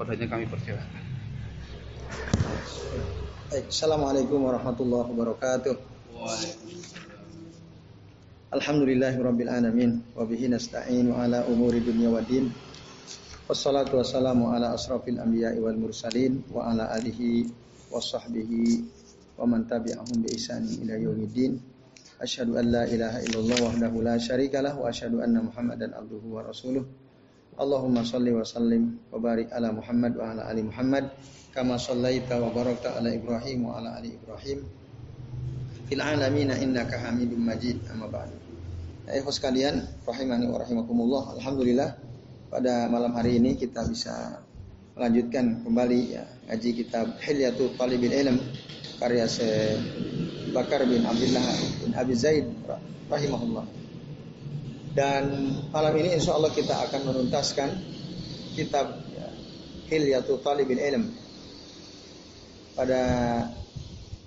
kepadanya kami persilahkan. Assalamualaikum warahmatullahi wabarakatuh. Alhamdulillahirabbil alamin wa bihi nasta'inu ala umuri dunya waddin. Wassalatu wassalamu ala asrafil anbiya'i wal mursalin wa ala alihi wa sahbihi wa man tabi'ahum bi ihsanin ila yaumiddin. Asyhadu an la ilaha illallah wahdahu la syarikalah wa asyhadu anna Muhammadan abduhu wa rasuluh. Allahumma salli wa sallim wa barik ala Muhammad wa ala ali Muhammad kama sallaita wa barakta ala Ibrahim wa ala ali Ibrahim fil alamin innaka Hamidum Majid amma ba'du. Ya sekalian, rahimani wa rahimakumullah. Alhamdulillah pada malam hari ini kita bisa melanjutkan kembali ya ngaji kitab Hilyatul Talibil Ilm karya Syekh Bakar bin Abdullah bin Abi Zaid rahimahullah. Dan malam ini insya Allah kita akan menuntaskan kitab ya, Hilyatul Talibil Ilm. Pada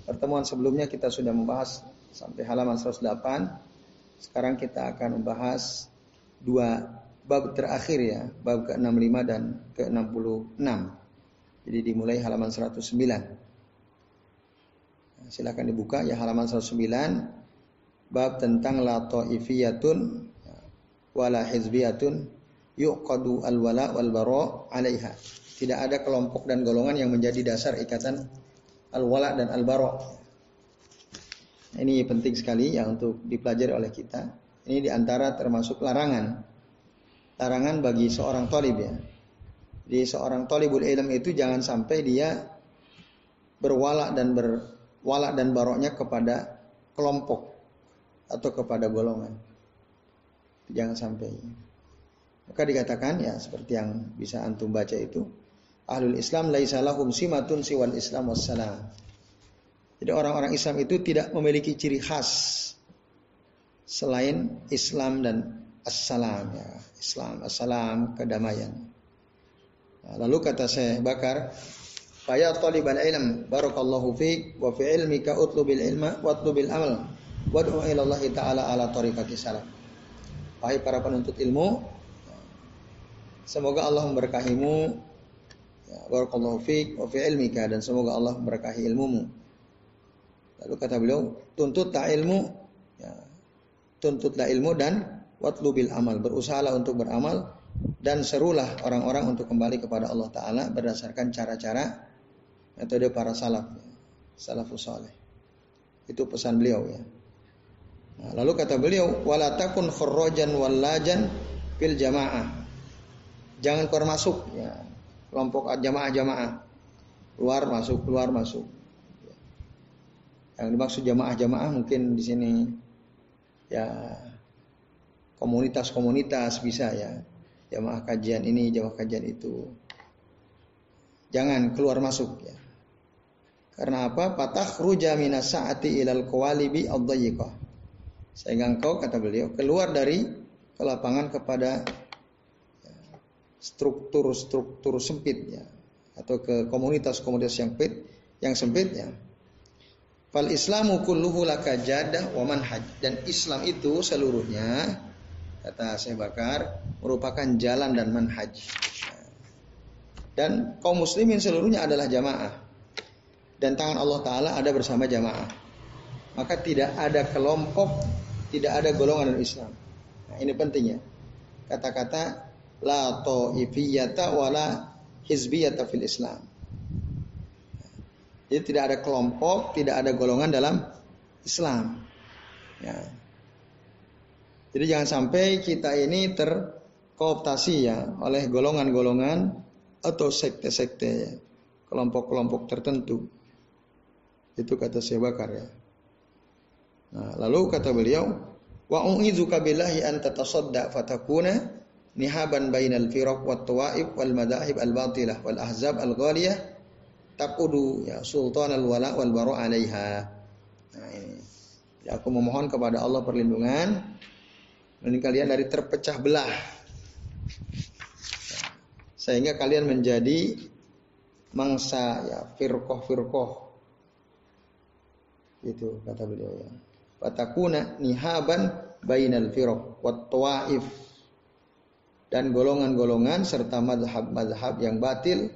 pertemuan sebelumnya kita sudah membahas sampai halaman 108. Sekarang kita akan membahas dua bab terakhir ya, bab ke-65 dan ke-66. Jadi dimulai halaman 109 silakan dibuka ya halaman 109 bab tentang la taifiyatun wala hizbiyatun yuqadu al wala wal bara alaiha. Tidak ada kelompok dan golongan yang menjadi dasar ikatan al wala dan al bara. Ini penting sekali ya untuk dipelajari oleh kita. Ini di antara termasuk larangan. Larangan bagi seorang tolib ya. Jadi seorang tolibul ilm itu jangan sampai dia berwala dan ber, walak dan baroknya kepada kelompok atau kepada golongan. Jangan sampai. Maka dikatakan ya seperti yang bisa antum baca itu, ahlul Islam laisa lahum simatun siwal Islam wassalam. Jadi orang-orang Islam itu tidak memiliki ciri khas selain Islam dan assalam ya. Islam, assalam, kedamaian. Nah, lalu kata saya Bakar, Faya taliban ilm barakallahu fiik wa fi ilmika utlubil ilma watlubil amal wad'u ila Allah taala ala tariqati salaf. Wahai para penuntut ilmu, semoga Allah memberkahimu ya, barakallahu fiik wa fi ilmika dan semoga Allah memberkahi ilmumu. Lalu kata beliau, tuntutlah ilmu ya, tuntutlah ilmu dan watlubil amal, berusahalah untuk beramal dan serulah orang-orang untuk kembali kepada Allah Ta'ala berdasarkan cara-cara metode para salaf, salafus saleh. Itu pesan beliau ya. Nah, lalu kata beliau, wala takun khurrajan wallajan fil jamaah. Jangan keluar masuk ya. Kelompok jamaah-jamaah. Keluar masuk, keluar masuk. Yang dimaksud jamaah-jamaah mungkin di sini ya komunitas-komunitas bisa ya. Jamaah kajian ini, jamaah kajian itu. Jangan keluar masuk ya. Karena apa? Patah ruja minas saati ilal kawalibi ad Sehingga engkau kata beliau keluar dari kelapangan kepada struktur-struktur sempit ya atau ke komunitas-komunitas yang sempit yang sempit ya. Fal Islamu kulluhu laka jadah wa manhaj dan Islam itu seluruhnya kata saya Bakar merupakan jalan dan manhaj. Dan kaum muslimin seluruhnya adalah jamaah dan tangan Allah Ta'ala ada bersama jamaah. Maka tidak ada kelompok, tidak ada golongan dalam Islam. Nah, ini pentingnya. Kata-kata la ta'ifiyata wala hizbiyata fil Islam. Jadi tidak ada kelompok, tidak ada golongan dalam Islam. Ya. Jadi jangan sampai kita ini terkooptasi ya oleh golongan-golongan atau sekte-sekte, kelompok-kelompok tertentu. Itu kata Syekh Bakar ya. Nah, lalu kata beliau, wa u'izuka billahi an tatasadda fatakuna nihaban bainal firaq wat tawaib wal madahib al batilah wal ahzab al ghaliyah taqudu ya sultan al wala wal bara alaiha. Nah, ini. Ya, aku memohon kepada Allah perlindungan ini kalian dari terpecah belah. Sehingga kalian menjadi mangsa ya firqah-firqah itu kata beliau ya. Fatakuna nihaban bainal firq wat tawaif dan golongan-golongan serta madhab-madhab yang batil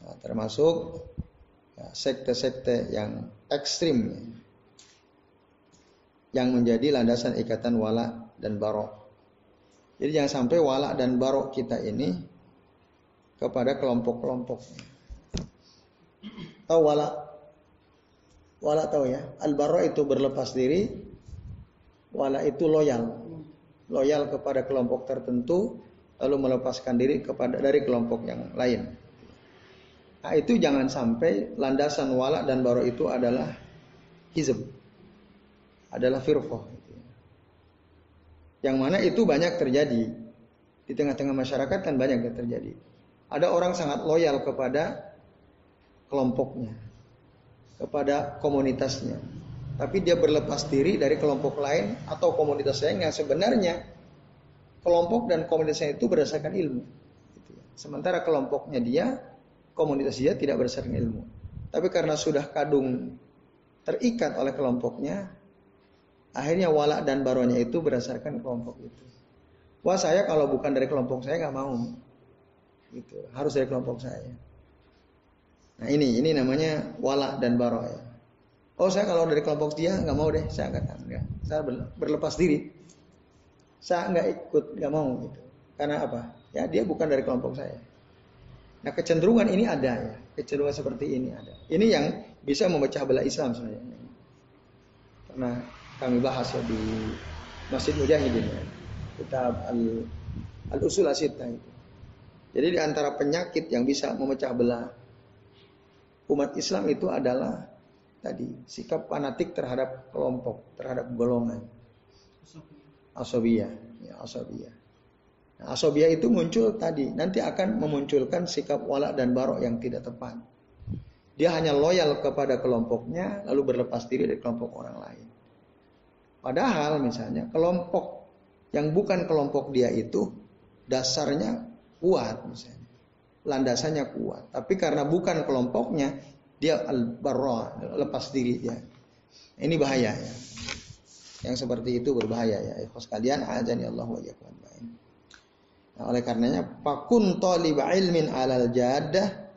Nah, termasuk ya, sekte-sekte yang ekstrim yang menjadi landasan ikatan wala dan barok. Jadi jangan sampai wala dan barok kita ini kepada kelompok-kelompok. Tahu wala? Wala tahu ya? Al itu berlepas diri, wala itu loyal. Loyal kepada kelompok tertentu lalu melepaskan diri kepada dari kelompok yang lain. Nah, itu jangan sampai landasan wala dan barok itu adalah hizb adalah firqah. Yang mana itu banyak terjadi di tengah-tengah masyarakat kan banyak yang terjadi. Ada orang sangat loyal kepada kelompoknya, kepada komunitasnya. Tapi dia berlepas diri dari kelompok lain atau komunitas lain yang sebenarnya kelompok dan komunitasnya itu berdasarkan ilmu. Sementara kelompoknya dia, komunitas dia tidak berdasarkan ilmu. Tapi karena sudah kadung terikat oleh kelompoknya, Akhirnya wala dan baronya itu berdasarkan kelompok itu. Wah saya kalau bukan dari kelompok saya nggak mau. Gitu. Harus dari kelompok saya. Nah ini ini namanya wala dan baro ya. Oh saya kalau dari kelompok dia nggak mau deh. Saya akan ya. Saya berlepas diri. Saya nggak ikut nggak mau gitu. Karena apa? Ya dia bukan dari kelompok saya. Nah kecenderungan ini ada ya. Kecenderungan seperti ini ada. Ini yang bisa memecah belah Islam sebenarnya. Karena kami bahas ya di Masjid Mujahidin ya. Kitab Al, Al Usul Asita itu. Jadi di antara penyakit yang bisa memecah belah umat Islam itu adalah tadi sikap fanatik terhadap kelompok, terhadap golongan. Asobia, ya asobia. Nah, asobia itu muncul tadi, nanti akan memunculkan sikap wala dan barok yang tidak tepat. Dia hanya loyal kepada kelompoknya, lalu berlepas diri dari kelompok orang lain. Padahal misalnya kelompok yang bukan kelompok dia itu dasarnya kuat misalnya. Landasannya kuat. Tapi karena bukan kelompoknya dia al lepas diri dia. Ini bahaya ya. Yang seperti itu berbahaya ya. Ikhwas kalian ya Allah wa Nah, oleh karenanya pakun talib ilmin alal jadah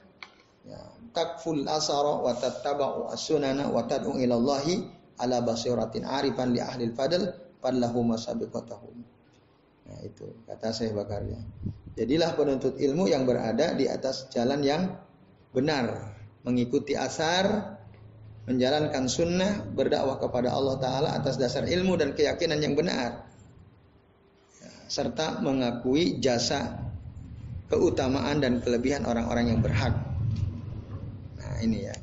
ya, takful asara wa tattaba'u as-sunana wa tad'u ila ala basiratin arifan li ahli fadl fallahu masabiqatahum. Nah itu kata saya bakarnya. Jadilah penuntut ilmu yang berada di atas jalan yang benar, mengikuti asar, menjalankan sunnah, berdakwah kepada Allah Ta'ala atas dasar ilmu dan keyakinan yang benar. Serta mengakui jasa, keutamaan dan kelebihan orang-orang yang berhak. Nah ini ya.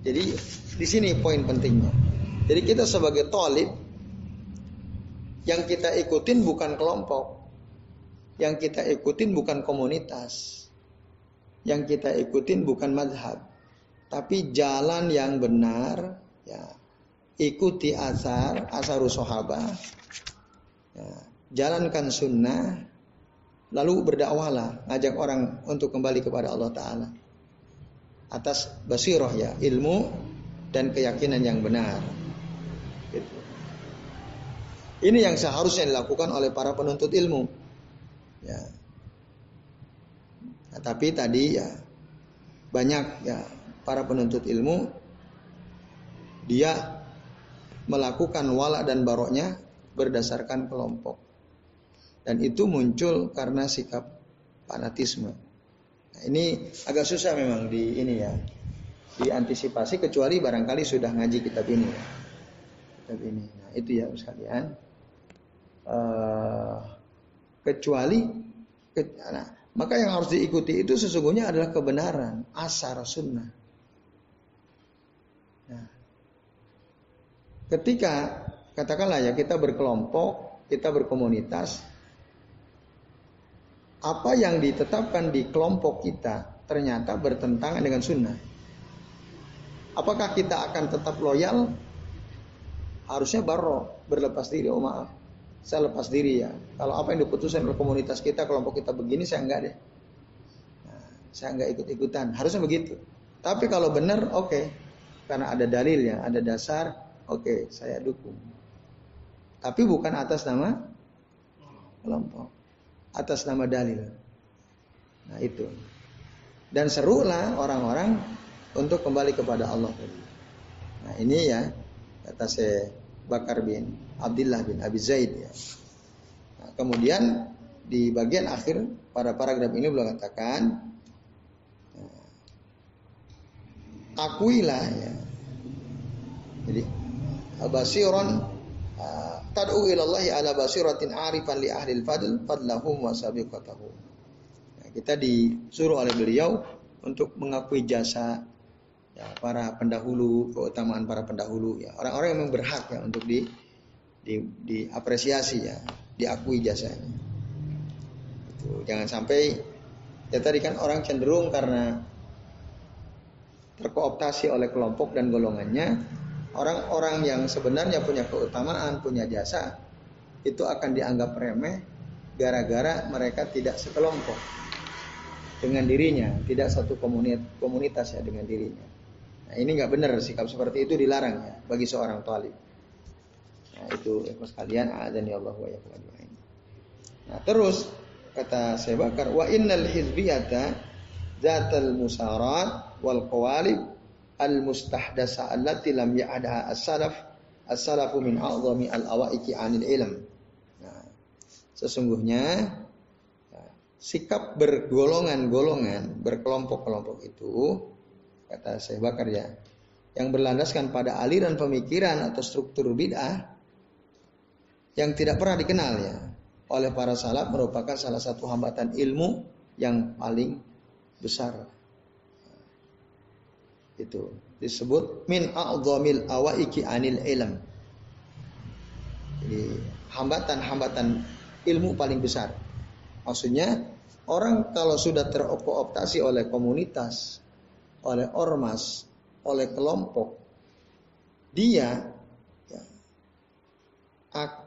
Jadi di sini poin pentingnya. Jadi kita sebagai tolib yang kita ikutin bukan kelompok, yang kita ikutin bukan komunitas, yang kita ikutin bukan madhab, tapi jalan yang benar, ya ikuti asar, asarus sahabat, ya, jalankan sunnah, lalu berdakwahlah, ngajak orang untuk kembali kepada Allah Taala. Atas basiroh ya ilmu dan keyakinan yang benar. Ini yang seharusnya dilakukan oleh para penuntut ilmu. Ya. Nah, tapi tadi ya banyak ya para penuntut ilmu dia melakukan wala dan baroknya berdasarkan kelompok. Dan itu muncul karena sikap fanatisme. Nah, ini agak susah memang di ini ya. Diantisipasi kecuali barangkali sudah ngaji kitab ini ya. Kitab ini. Nah, itu ya sekalian uh, kecuali ke, nah, maka yang harus diikuti itu sesungguhnya adalah kebenaran asar sunnah. Nah, ketika katakanlah ya kita berkelompok, kita berkomunitas, apa yang ditetapkan di kelompok kita ternyata bertentangan dengan sunnah. Apakah kita akan tetap loyal? Harusnya baro berlepas diri. Oh maaf, saya lepas diri ya. Kalau apa yang diputuskan oleh komunitas kita, kelompok kita begini, saya enggak deh. Nah, saya enggak ikut-ikutan. Harusnya begitu. Tapi kalau benar, oke. Okay. Karena ada dalil ya, ada dasar, oke, okay, saya dukung. Tapi bukan atas nama kelompok. Atas nama dalil. Nah itu. dan serulah orang-orang untuk kembali kepada Allah. Nah ini ya kata saya Bakar bin Abdullah bin Abi Zaid ya. Nah, kemudian di bagian akhir pada paragraf ini beliau katakan akuilah ya. Jadi basiron uh, tad'u ila Allah ala basiratin arifan li ahli al-fadl fadlahum wa sabiqatahum. Nah, kita disuruh oleh beliau untuk mengakui jasa ya, para pendahulu, keutamaan para pendahulu ya. Orang-orang yang berhak ya untuk di di diapresiasi ya, diakui jasanya. Itu jangan sampai ya tadi kan orang cenderung karena terkooptasi oleh kelompok dan golongannya, orang-orang yang sebenarnya punya keutamaan, punya jasa, itu akan dianggap remeh gara-gara mereka tidak sekelompok dengan dirinya, tidak satu komunitas ya dengan dirinya. Nah, ini nggak benar sikap seperti itu dilarang ya bagi seorang talib. Nah, itu ikhlas kalian adzani Allah wa Nah, terus kata saya bakar wa innal hizbiyata zatal musarat wal qawalib al mustahdasa allati lam ya'ada as-salaf as-salafu min a'zami al awaiki anil ilm. Nah, sesungguhnya ya, sikap bergolongan-golongan, berkelompok-kelompok itu kata saya Bakar ya, yang berlandaskan pada aliran pemikiran atau struktur bid'ah yang tidak pernah dikenal ya oleh para salaf merupakan salah satu hambatan ilmu yang paling besar. Itu disebut min a'dhamil awaiki anil ilm. Jadi hambatan-hambatan ilmu paling besar. Maksudnya orang kalau sudah teroptasi oleh komunitas, oleh ormas, oleh kelompok, dia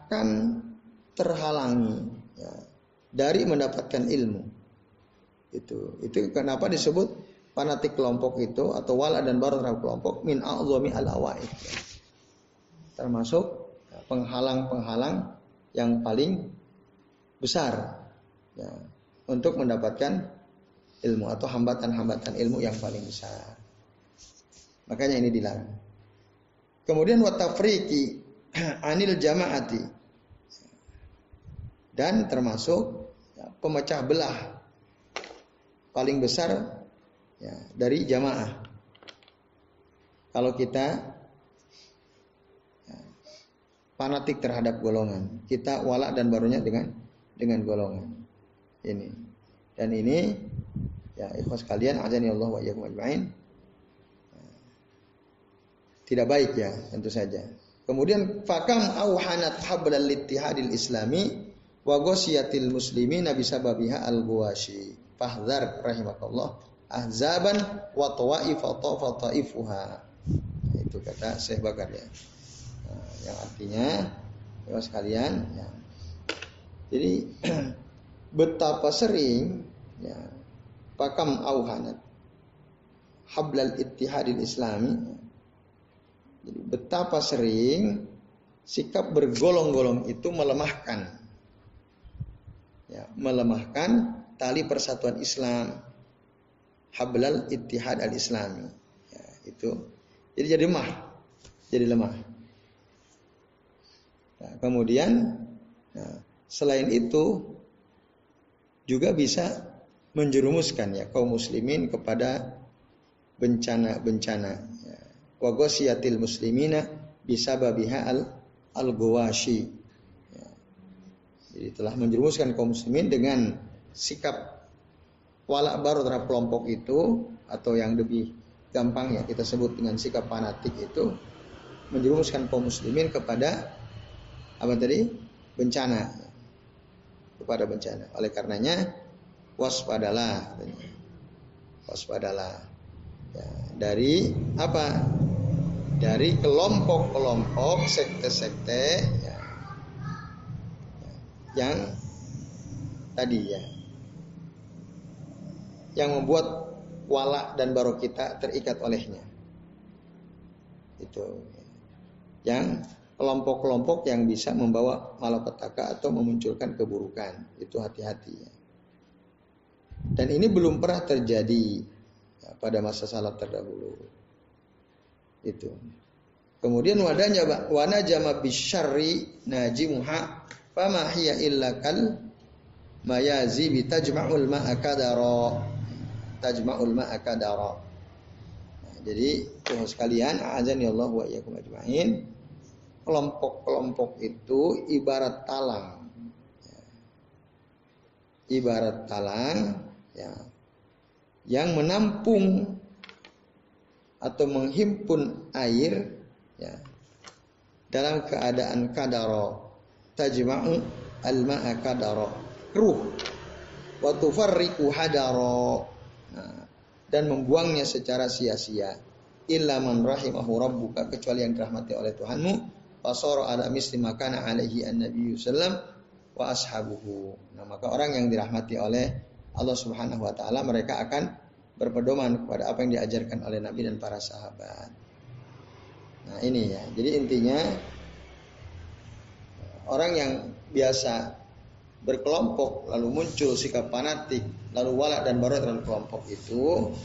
akan terhalangi ya, dari mendapatkan ilmu. Itu itu kenapa disebut fanatik kelompok itu atau wala dan terhadap kelompok min al awaid. Termasuk penghalang-penghalang yang paling besar ya, untuk mendapatkan ilmu atau hambatan-hambatan ilmu yang paling besar. Makanya ini dilarang. Kemudian watafriki anil jamaati dan termasuk ya, pemecah belah paling besar ya, dari jamaah. Kalau kita ya, fanatik terhadap golongan, kita walak dan barunya dengan dengan golongan ini. Dan ini ya ikhwas kalian azani Allah wa iyyakum ajmain. Tidak baik ya tentu saja. Kemudian fakam auhanat hablal ittihadil islami wa ghasiyatil muslimina bisababiha al-ghawashi fahdhar rahimakallah. Ahzaban wa tawaif wa taifuha. Itu kata Syekh Bakar ya. Nah, yang artinya ya sekalian ya. jadi betapa sering ya pakam auhanat hablal ittihadil islami jadi betapa sering sikap bergolong-golong itu melemahkan ya melemahkan tali persatuan Islam hablal ittihad al islami ya, itu jadi jadi lemah jadi lemah nah, kemudian nah, selain itu juga bisa menjerumuskan ya kaum muslimin kepada bencana-bencana ya. muslimina bisababiha al al ya. Jadi telah menjerumuskan kaum muslimin dengan sikap walak baru terhadap kelompok itu atau yang lebih gampang ya kita sebut dengan sikap fanatik itu menjerumuskan kaum muslimin kepada apa tadi? Bencana. Kepada bencana. Oleh karenanya waspadalah waspadalah. Ya, dari apa? Dari kelompok-kelompok sekte-sekte ya, yang tadi ya yang membuat wala dan baru kita terikat olehnya. Itu yang kelompok-kelompok yang bisa membawa malapetaka atau memunculkan keburukan. Itu hati-hati ya. Dan ini belum pernah terjadi pada masa salat terdahulu. Itu. Kemudian wadanya wana jama bisyarri najimuha fama hiya illa mayazi bi tajma'ul ma'a kadara. Tajma'ul ma'a kadara. Nah, jadi tuhan sekalian azan ya Allah wa iyyakum ajma'in. Kelompok-kelompok itu ibarat talang. Ibarat talang ya yang menampung atau menghimpun air ya dalam keadaan kadaro tajma'u al-ma'a kadaro ruh. Wa tufarriqu hadaro nah, dan membuangnya secara sia-sia. Illa man rahimahu rabbuka kecuali yang dirahmati oleh Tuhanmu. Fasara ala misli makana alaihi an-nabi sallam wa ashabuhu. Nah maka orang yang dirahmati oleh Allah Subhanahu wa taala mereka akan berpedoman kepada apa yang diajarkan oleh Nabi dan para sahabat. Nah ini ya, jadi intinya orang yang biasa berkelompok lalu muncul sikap fanatik lalu walak dan barat dalam kelompok itu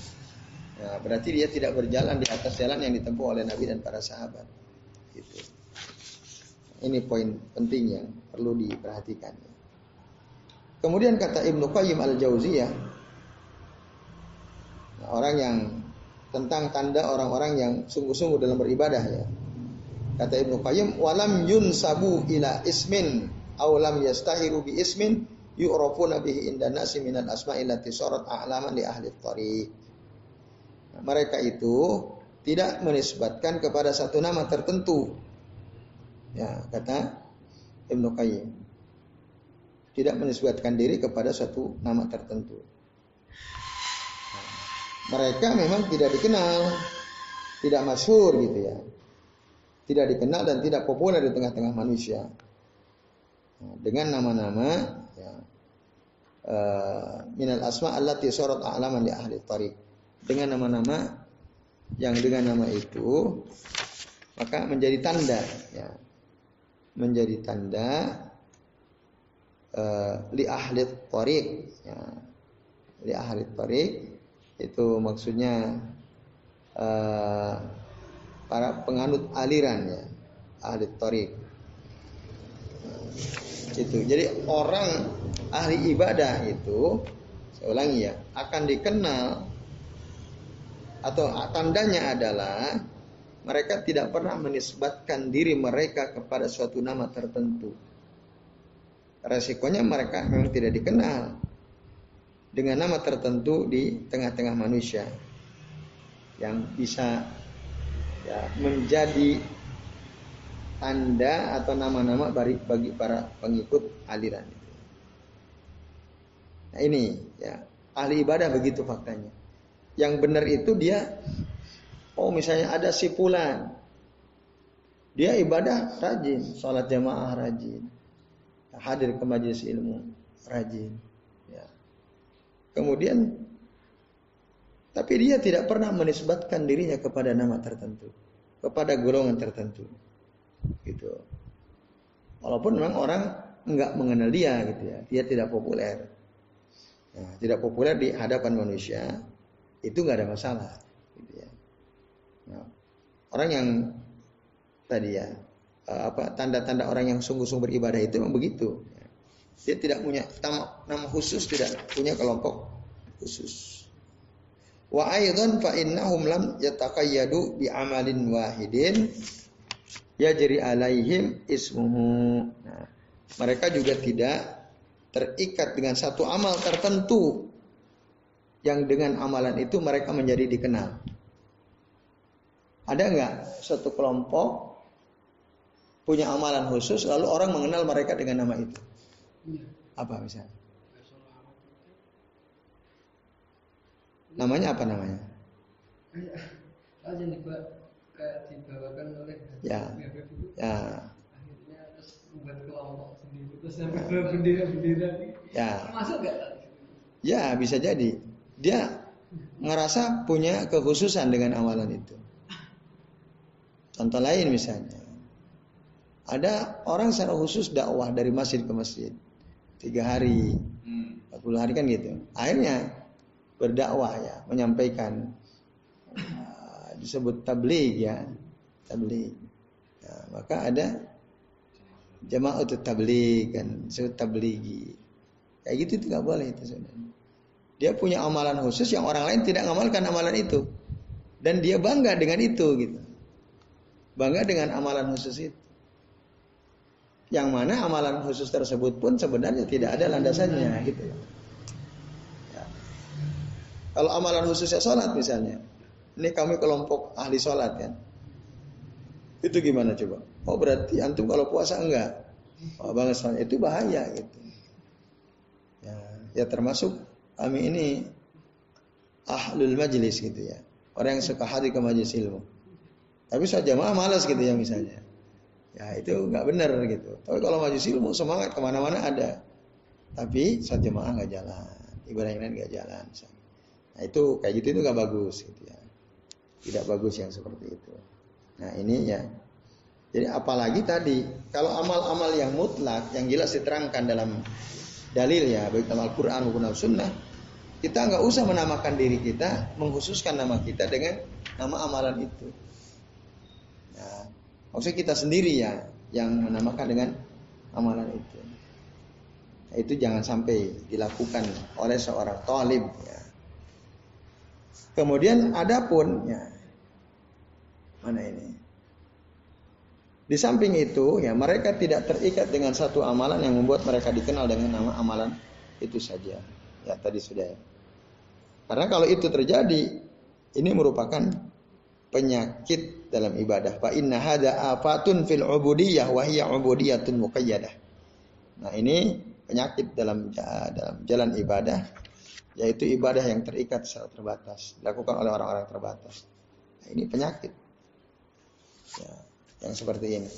ya, berarti dia tidak berjalan di atas jalan yang ditempuh oleh Nabi dan para sahabat gitu. ini poin penting yang perlu diperhatikan kemudian kata Ibnu Qayyim al Jauziyah orang yang tentang tanda orang-orang yang sungguh-sungguh dalam beribadah ya. Kata Ibnu Qayyim, "Walam yunsabu ila ismin aw lam yastahiru bi ismin yu'rafuna bihi inda nasi minal asma'i allati sarat a'laman li ahli tariq." Mereka itu tidak menisbatkan kepada satu nama tertentu. Ya, kata Ibnu Qayyim. Tidak menisbatkan diri kepada satu nama tertentu mereka memang tidak dikenal, tidak masyhur gitu ya. Tidak dikenal dan tidak populer di tengah-tengah manusia. Dengan nama-nama ya, uh, minal asma allati sorot a'laman di ahli tarik. Dengan nama-nama yang dengan nama itu maka menjadi tanda ya. Menjadi tanda uh, li ahli tarik ya. Li ahli tarik itu maksudnya uh, para penganut aliran ya ahli torik itu jadi orang ahli ibadah itu saya ulangi ya akan dikenal atau tandanya adalah mereka tidak pernah menisbatkan diri mereka kepada suatu nama tertentu. Resikonya mereka memang tidak dikenal dengan nama tertentu di tengah-tengah manusia yang bisa ya, menjadi tanda atau nama-nama bagi, para pengikut aliran itu. Nah ini ya ahli ibadah begitu faktanya. Yang benar itu dia oh misalnya ada si pulan dia ibadah rajin, sholat jamaah rajin, hadir ke majelis ilmu rajin, Kemudian tapi dia tidak pernah menisbatkan dirinya kepada nama tertentu, kepada golongan tertentu. Gitu. Walaupun memang orang enggak mengenal dia gitu ya, dia tidak populer. Nah, tidak populer di hadapan manusia itu nggak ada masalah. Gitu ya. Nah, orang yang tadi ya eh, apa tanda-tanda orang yang sungguh-sungguh beribadah itu memang begitu. Dia tidak punya nama, nama khusus, tidak punya kelompok khusus. Wa aidan fa innahum lam yataqayyadu bi amalin wahidin yajri alaihim ismuhu. Nah, mereka juga tidak terikat dengan satu amal tertentu yang dengan amalan itu mereka menjadi dikenal. Ada nggak satu kelompok punya amalan khusus lalu orang mengenal mereka dengan nama itu? Iya. Apa misalnya? Namanya apa namanya? Aja nih Pak, kayak dibawakan oleh ya. Ya. Akhirnya terus membuat kelompok sendiri terus sampai bendera-bendera Ya. Masuk gak? Ya bisa jadi. Dia ngerasa punya kekhususan dengan amalan itu. Contoh lain misalnya. Ada orang secara khusus dakwah dari masjid ke masjid tiga hari, hmm. empat puluh hari kan gitu. Akhirnya berdakwah ya, menyampaikan uh, disebut tabligh ya, tabligh. Nah, maka ada jamaah tabligh kan, disebut tablighi. Kayak gitu itu nggak boleh itu sebenarnya. Dia punya amalan khusus yang orang lain tidak mengamalkan amalan itu. Dan dia bangga dengan itu gitu. Bangga dengan amalan khusus itu. Yang mana amalan khusus tersebut pun sebenarnya tidak ada landasannya gitu. Ya. Kalau amalan khususnya sholat misalnya. Ini kami kelompok ahli sholat kan. Itu gimana coba? Oh berarti antum kalau puasa enggak? Oh, sholat. Itu bahaya gitu. Ya, ya termasuk kami ini ahlul majlis gitu ya. Orang yang suka hadir ke majlis ilmu. Tapi saat jamaah malas gitu ya misalnya. Ya itu nggak benar gitu. Tapi kalau majlis ilmu semangat ke mana-mana ada. Tapi saat jamaah nggak jalan. Ibadah yang lain nggak jalan. Misalnya. Nah itu kayak gitu itu nggak bagus gitu ya. Tidak bagus yang seperti itu. Nah ini ya. Jadi apalagi tadi kalau amal-amal yang mutlak yang jelas diterangkan dalam dalil ya baik dalam Al-Quran maupun Al-Sunnah kita nggak usah menamakan diri kita mengkhususkan nama kita dengan nama amalan itu nah, maksudnya kita sendiri ya yang menamakan dengan amalan itu nah, itu jangan sampai dilakukan oleh seorang talib ya. Kemudian adapun ya mana ini di samping itu, ya mereka tidak terikat dengan satu amalan yang membuat mereka dikenal dengan nama amalan itu saja. Ya tadi sudah. Karena kalau itu terjadi, ini merupakan penyakit dalam ibadah. Fa inna hada afatun fil ubudiyah wa hiya ubudiyatun muqayyadah. Nah, ini penyakit dalam dalam jalan ibadah yaitu ibadah yang terikat secara terbatas, dilakukan oleh orang-orang terbatas. Nah, ini penyakit. Ya yang seperti ini.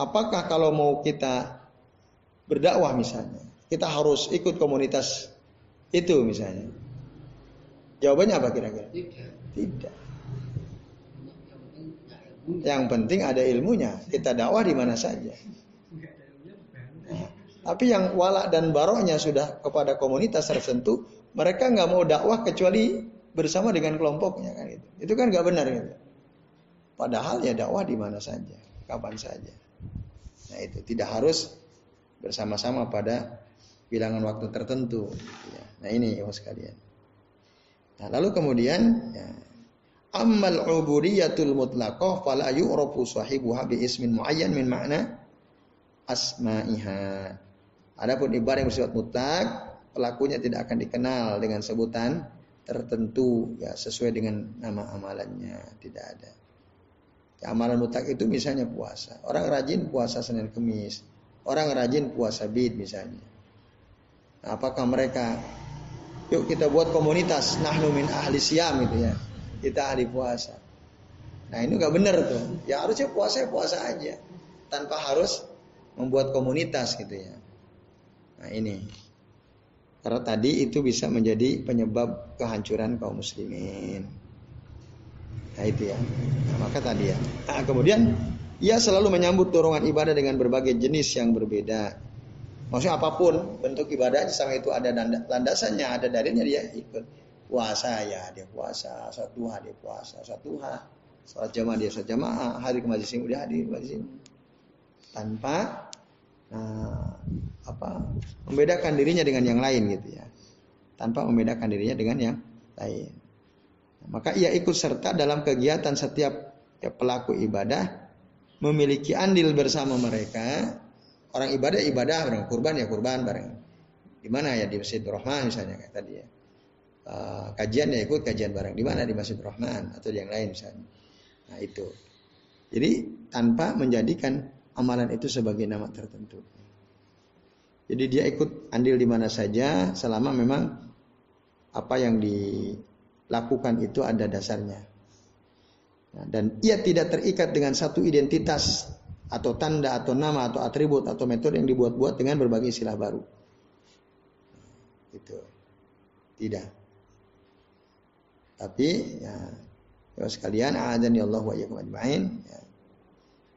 Apakah kalau mau kita berdakwah misalnya, kita harus ikut komunitas itu misalnya? Jawabannya apa kira-kira? Tidak. Tidak. Yang penting ada ilmunya. Kita dakwah di mana saja. Tapi yang wala dan baroknya sudah kepada komunitas tertentu, mereka nggak mau dakwah kecuali bersama dengan kelompoknya kan itu. Itu kan nggak benar gitu. Padahal ya dakwah di mana saja, kapan saja. Nah itu tidak harus bersama-sama pada bilangan waktu tertentu. Ya. Nah ini ya sekalian. Nah lalu kemudian ya, Ammal ubudiyatul mutlaqah fala yu'rafu sahibuha bi ismin muayyan min makna asma'iha. Adapun ibadah yang bersifat mutlak, pelakunya tidak akan dikenal dengan sebutan tertentu ya sesuai dengan nama amalannya, tidak ada. Amalan mutlak itu misalnya puasa. Orang rajin puasa Senin Kemis. Orang rajin puasa bid misalnya. Nah, apakah mereka yuk kita buat komunitas nahnu min ahli siam itu ya. Kita ahli puasa. Nah ini nggak benar tuh. Ya harusnya puasa ya puasa aja. Tanpa harus membuat komunitas gitu ya. Nah ini. Karena tadi itu bisa menjadi penyebab kehancuran kaum muslimin. Nah itu ya. Nah, maka tadi ya. Nah, kemudian ia selalu menyambut dorongan ibadah dengan berbagai jenis yang berbeda. Maksudnya apa pun bentuk ibadahnya sama itu ada landasannya, ada dalilnya dia ikut. Puasa ya dia puasa, satu hari dia puasa, satu hari Salat jamaah dia salat jamaah, hari ke majlis dia hadir majlis Tanpa nah, apa membedakan dirinya dengan yang lain gitu ya. Tanpa membedakan dirinya dengan yang lain. Maka ia ikut serta dalam kegiatan setiap ya, pelaku ibadah memiliki andil bersama mereka. Orang ibadah ibadah, orang kurban ya kurban bareng. Di mana ya di Masjid Rahman misalnya kayak tadi ya. Uh, kajian ya ikut kajian bareng. Di mana di Masjid Rahman atau yang lain misalnya. Nah itu. Jadi tanpa menjadikan amalan itu sebagai nama tertentu. Jadi dia ikut andil di mana saja selama memang apa yang di lakukan itu ada dasarnya. Nah, dan ia tidak terikat dengan satu identitas atau tanda atau nama atau atribut atau metode yang dibuat-buat dengan berbagai istilah baru. Itu tidak. Tapi ya, ya sekalian adzan ya Allah wa. Ya.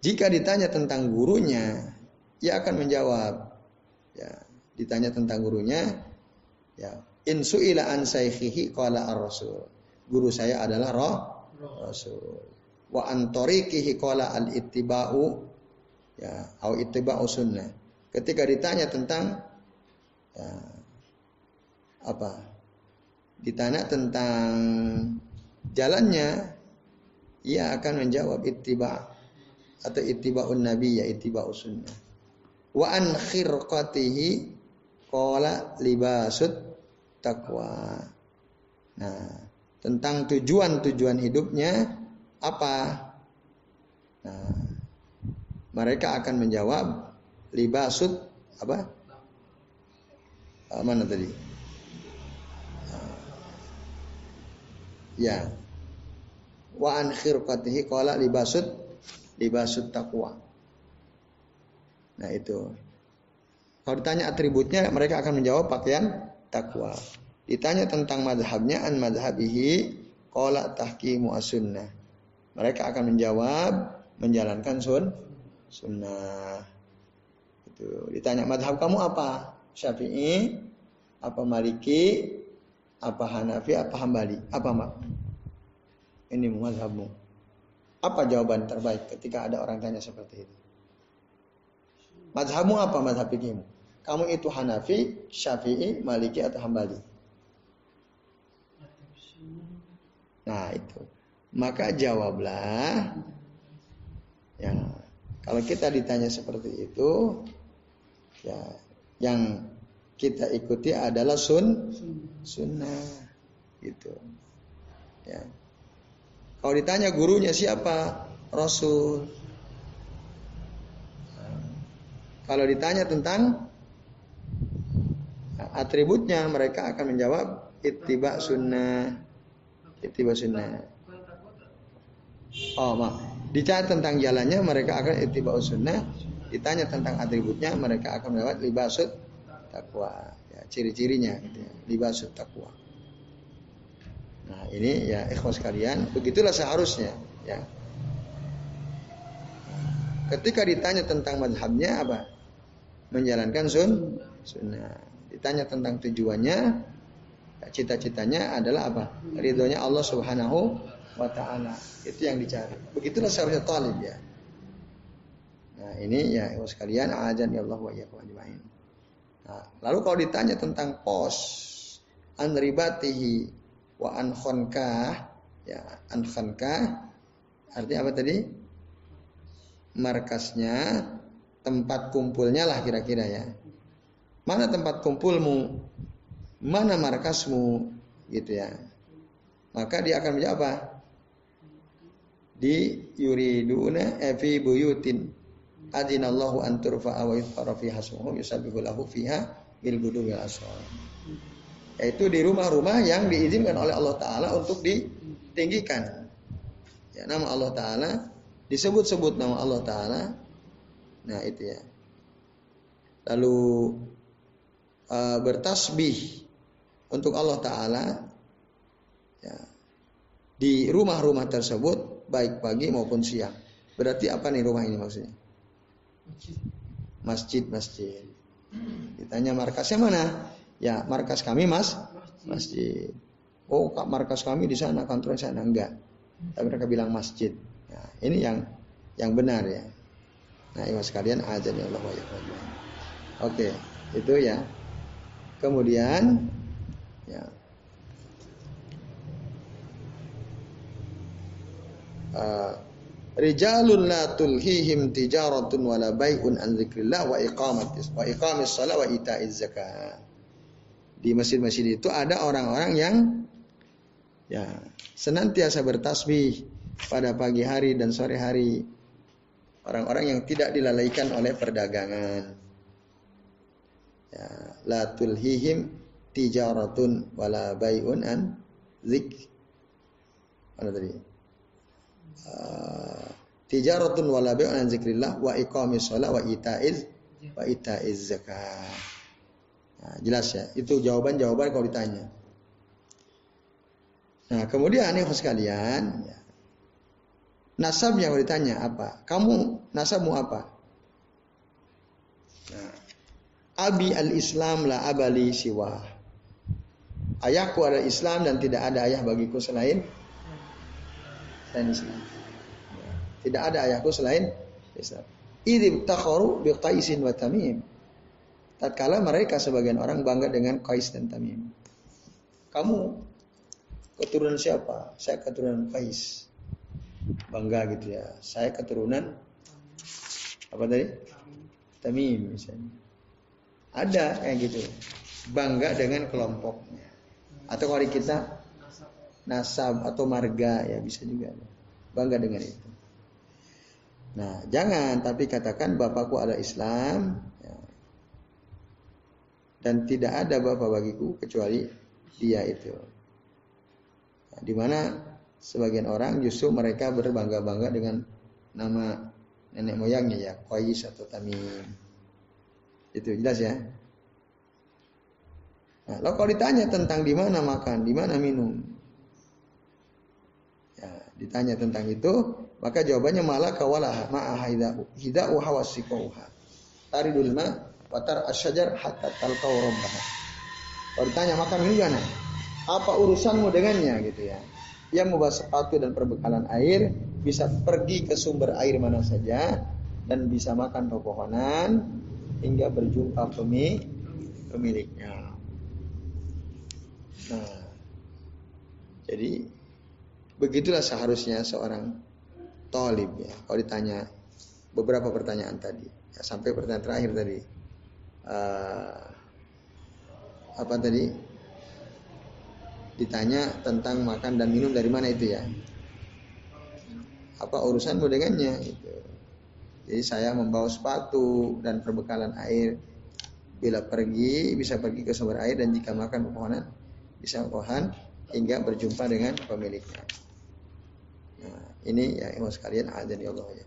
Jika ditanya tentang gurunya, ia akan menjawab. Ya, ditanya tentang gurunya, ya In su'ila an saykhihi qala ar-rasul. guru saya adalah roh Rasul. Wa antorikihi kola al ittiba'u ya au ittiba'u sunnah. Ketika ditanya tentang ya, apa? Ditanya tentang jalannya, ia akan menjawab ittiba atau ittiba'un nabi ya ittiba'u sunnah. Wa an khirqatihi qala libasut takwa. Nah, tentang tujuan-tujuan hidupnya apa? Nah, mereka akan menjawab libasut apa? Uh, mana tadi? Uh, ya. Wa an khirqatihi qala libasut libasut taqwa. Nah, itu. Kalau ditanya atributnya mereka akan menjawab pakaian takwa. Ditanya tentang madhabnya an madhabihi qala tahkimu as-sunnah. Mereka akan menjawab menjalankan sun sunnah. Itu. Ditanya madhab kamu apa? Syafi'i, apa Maliki, apa Hanafi, apa Hambali? Apa mak? Ini madhabmu. Apa jawaban terbaik ketika ada orang tanya seperti itu? Madhabmu apa fikihmu? Kamu itu Hanafi, Syafi'i, Maliki atau Hambali? Nah itu. Maka jawablah. Ya, kalau kita ditanya seperti itu, ya, yang kita ikuti adalah sun, sunnah, gitu. Ya. Kalau ditanya gurunya siapa, Rasul. Kalau ditanya tentang atributnya, mereka akan menjawab ittiba sunnah. Ittiba sunnah. Oh, mak. Ditanya tentang jalannya mereka akan ittiba sunnah. Ditanya tentang atributnya mereka akan melewat libasut takwa. Ya, ciri-cirinya gitu ya. Libasut takwa. Nah, ini ya ikhwas kalian, begitulah seharusnya ya. Ketika ditanya tentang madhabnya apa? Menjalankan sun sunnah. Ditanya tentang tujuannya, cita-citanya adalah apa? Ridhonya Allah Subhanahu wa taala. Itu yang dicari. Begitulah seharusnya talib ya. Nah, ini ya ibu sekalian ajan ya Allah wa iyyakum ajmain. Nah, lalu kalau ditanya tentang pos an ribatihi wa an khonkah ya an khonkah artinya apa tadi? Markasnya tempat kumpulnya lah kira-kira ya. Mana tempat kumpulmu? mana markasmu gitu ya maka dia akan menjawab apa di yuriduna eh, fi buyutin adinallahu an turfa'a wa yuzkara fiha fiha bil yaitu di rumah-rumah yang diizinkan oleh Allah taala untuk ditinggikan ya nama Allah taala disebut-sebut nama Allah taala nah itu ya lalu uh, bertasbih untuk Allah Ta'ala ya, di rumah-rumah tersebut baik pagi maupun siang. Berarti apa nih rumah ini maksudnya? Masjid, masjid. Ditanya markasnya mana? Ya markas kami mas, masjid. Oh markas kami di sana, kantor di sana enggak. Tapi mereka bilang masjid. Nah, ini yang yang benar ya. Nah, ibu sekalian aja ya Allah Oke, itu ya. Kemudian Ya. Uh, Rijalun la tulhihim tijaratun wala bai'un an dzikrillah wa iqamatis wa iqamis shalah wa ita'iz zakat. Di masjid-masjid itu ada orang-orang yang ya senantiasa bertasbih pada pagi hari dan sore hari. Orang-orang yang tidak dilalaikan oleh perdagangan. Ya, la tulhihim tijaratun wala bay'un an zik mana tadi uh, tijaratun wala bay'un an zikrillah wa iqamis shalah wa ita'iz wa ita'iz zakat nah, jelas ya itu jawaban-jawaban kalau ditanya nah kemudian nih sekalian ya, nasabnya kalau ditanya apa kamu nasabmu apa nah, abi al islam la abali siwa ayahku adalah Islam dan tidak ada ayah bagiku selain selain Islam. Ya. Tidak ada ayahku selain Islam. Idib takharu bi Qaisin wa Tamim. Tatkala mereka sebagian orang bangga dengan Qais dan Tamim. Kamu keturunan siapa? Saya keturunan Qais. Bangga gitu ya. Saya keturunan apa tadi? Tamim misalnya. Ada kayak gitu. Bangga dengan kelompoknya. Atau kalau kita nasab atau marga ya bisa juga. Bangga dengan itu. Nah, jangan tapi katakan bapakku ada Islam. Dan tidak ada bapak bagiku kecuali dia itu. Nah, di mana sebagian orang justru mereka berbangga-bangga dengan nama nenek moyangnya ya, Qais atau Tamim. Itu jelas ya. Nah, kalau ditanya tentang di mana makan, di mana minum, ya, ditanya tentang itu, maka jawabannya malah kawalah ma'a hidau hawasikuha. Taridul ma watar asyajar hatta talqau rabbaha. Kalau ditanya makan gimana? Apa urusanmu dengannya gitu ya? Ia membawa sepatu dan perbekalan air, bisa pergi ke sumber air mana saja dan bisa makan pepohonan hingga berjumpa pemiliknya. Nah, jadi begitulah seharusnya seorang tolib ya. Kalau ditanya beberapa pertanyaan tadi, ya, sampai pertanyaan terakhir tadi, uh, apa tadi? Ditanya tentang makan dan minum dari mana itu ya? Apa urusanmu dengannya? Itu. Jadi saya membawa sepatu dan perbekalan air. Bila pergi bisa pergi ke sumber air dan jika makan pepohonan bisa pohon hingga berjumpa dengan pemiliknya. Nah, ini ya ibu sekalian ada di Allah ya.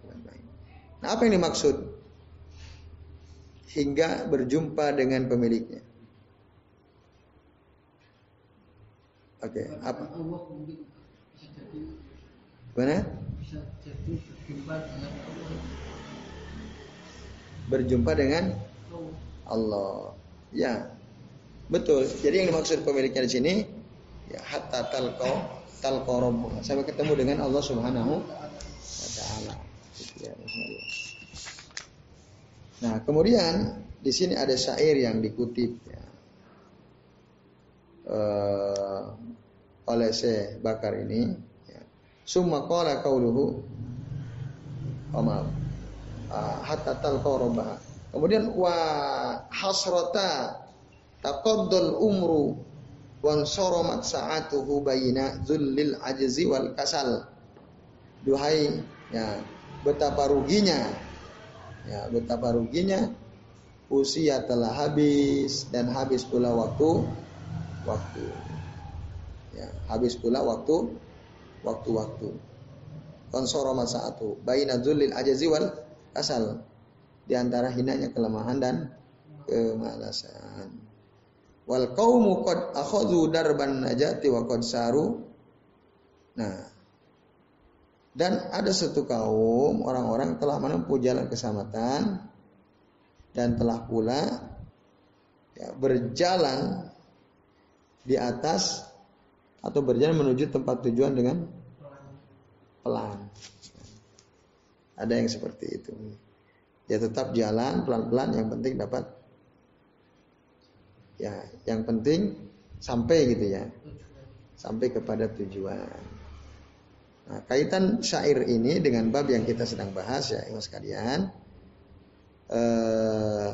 Nah, apa yang dimaksud? Hingga berjumpa dengan pemiliknya. Oke, okay, apa? Mana? berjumpa dengan Allah. Ya, betul. Jadi yang dimaksud pemiliknya di sini ya hatta talqo talqo sampai ketemu dengan Allah Subhanahu wa taala. Ya, nah, kemudian di sini ada syair yang dikutip ya. Uh, oleh Syekh Bakar ini ya. Summa qala qauluhu oh, maaf uh, hatta talqa Kemudian wa hasrata taqaddal umru wan soromat sa'atuhu bayina zullil ajzi wal kasal. Duhai ya betapa ruginya ya betapa ruginya usia telah habis dan habis pula waktu waktu ya habis pula waktu waktu-waktu konsoro sa'atu bayina zulil ajzi wal kasal di antara hinanya kelemahan dan kemalasan. Wal qaumu qad akhadhu darban najati wa qad saru. Nah, dan ada satu kaum orang-orang telah menempuh jalan keselamatan dan telah pula ya, berjalan di atas atau berjalan menuju tempat tujuan dengan pelan. Ada yang seperti itu. Ya tetap jalan pelan-pelan yang penting dapat ya yang penting sampai gitu ya. Sampai kepada tujuan nah kaitan syair ini dengan bab yang kita sedang bahas ya ikhlas sekalian eh,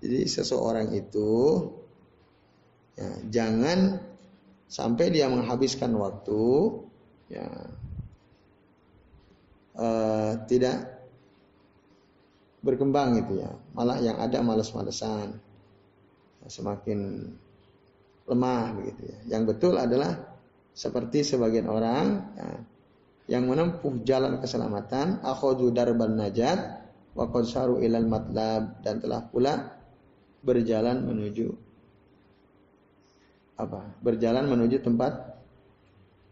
jadi seseorang itu ya, jangan sampai dia menghabiskan waktu ya eh, tidak berkembang gitu ya. Malah yang ada males-malesan. Semakin lemah begitu ya. Yang betul adalah seperti sebagian orang ya, yang menempuh jalan keselamatan, akhadhu darban najat wa ilal matlab dan telah pula berjalan menuju apa? Berjalan menuju tempat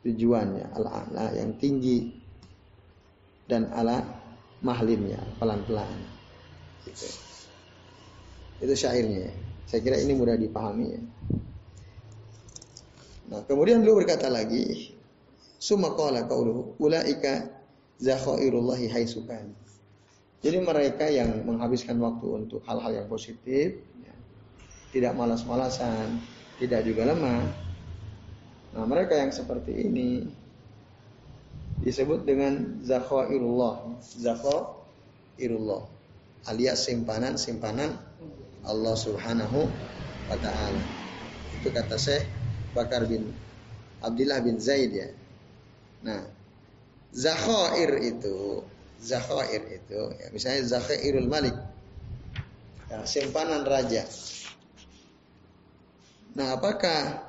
tujuannya al-a'la yang tinggi dan ala mahlimnya pelan-pelan. Itu syairnya. Saya kira ini mudah dipahami ya. Nah, kemudian beliau berkata lagi, Summa qala qauluhu ulaika zakhairullahi haitsukan. Jadi mereka yang menghabiskan waktu untuk hal-hal yang positif, ya, tidak malas-malasan, tidak juga lemah. Nah, mereka yang seperti ini disebut dengan zakhairullah, zakhairullah alias simpanan-simpanan Allah Subhanahu wa taala. Itu kata Syekh Bakar bin Abdullah bin Zaid ya. Nah, zakhair itu, zakhair itu, ya, misalnya zakhairul malik, ya, simpanan raja. Nah, apakah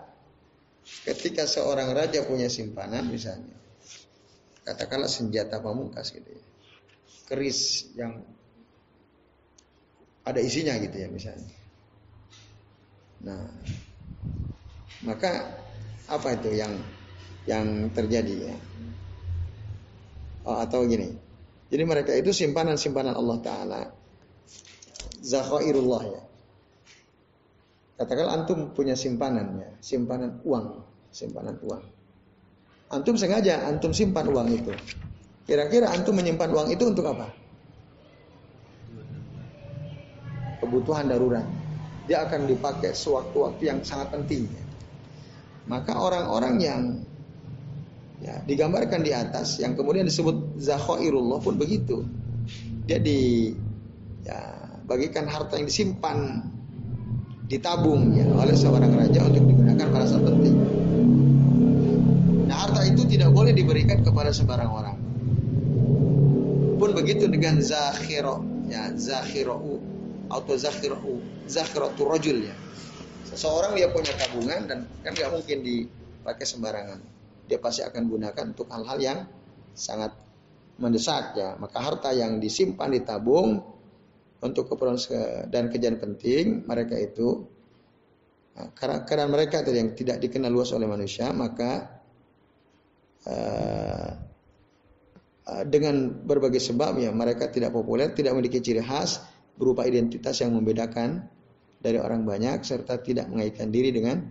ketika seorang raja punya simpanan misalnya, katakanlah senjata pamungkas gitu ya, keris yang ada isinya gitu ya misalnya. Nah, maka apa itu yang yang terjadi ya? Oh, atau gini. Jadi mereka itu simpanan-simpanan Allah Taala. Zakhairullah ya. Katakanlah antum punya simpanan ya, simpanan uang, simpanan uang. Antum sengaja antum simpan uang itu. Kira-kira antum menyimpan uang itu untuk apa? Kebutuhan darurat. Dia akan dipakai sewaktu-waktu yang sangat penting. Maka orang-orang yang ya, digambarkan di atas yang kemudian disebut zakhairullah pun begitu. Dia di ya, bagikan harta yang disimpan ditabung ya oleh seorang raja untuk digunakan pada saat penting. Nah, harta itu tidak boleh diberikan kepada sembarang orang. Pun begitu dengan zakhiro, ya zakhiro atau zakhiro, zakhiratu rajul ya. Seseorang dia punya tabungan dan kan nggak mungkin dipakai sembarangan. Dia pasti akan gunakan untuk hal-hal yang sangat mendesak ya. Maka harta yang disimpan ditabung untuk keperluan dan kejadian penting mereka itu nah, karena keadaan mereka tadi yang tidak dikenal luas oleh manusia maka uh, dengan berbagai sebab ya mereka tidak populer tidak memiliki ciri khas berupa identitas yang membedakan dari orang banyak serta tidak mengaitkan diri dengan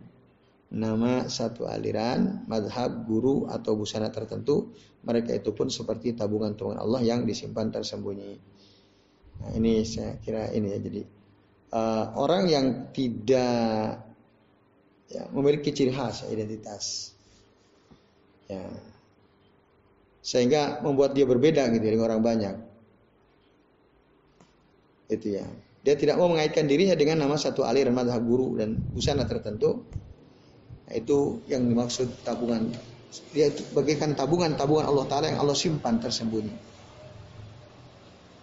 nama satu aliran, madhab, guru atau busana tertentu. Mereka itu pun seperti tabungan-tabungan Allah yang disimpan tersembunyi. Nah, ini saya kira ini ya. Jadi uh, orang yang tidak ya, memiliki ciri khas identitas, ya, sehingga membuat dia berbeda gitu dari orang banyak. Itu ya. Dia tidak mau mengaitkan dirinya dengan nama satu aliran madhab guru dan busana tertentu. Nah, itu yang dimaksud tabungan. Dia bagikan tabungan-tabungan Allah Ta'ala yang Allah simpan tersembunyi.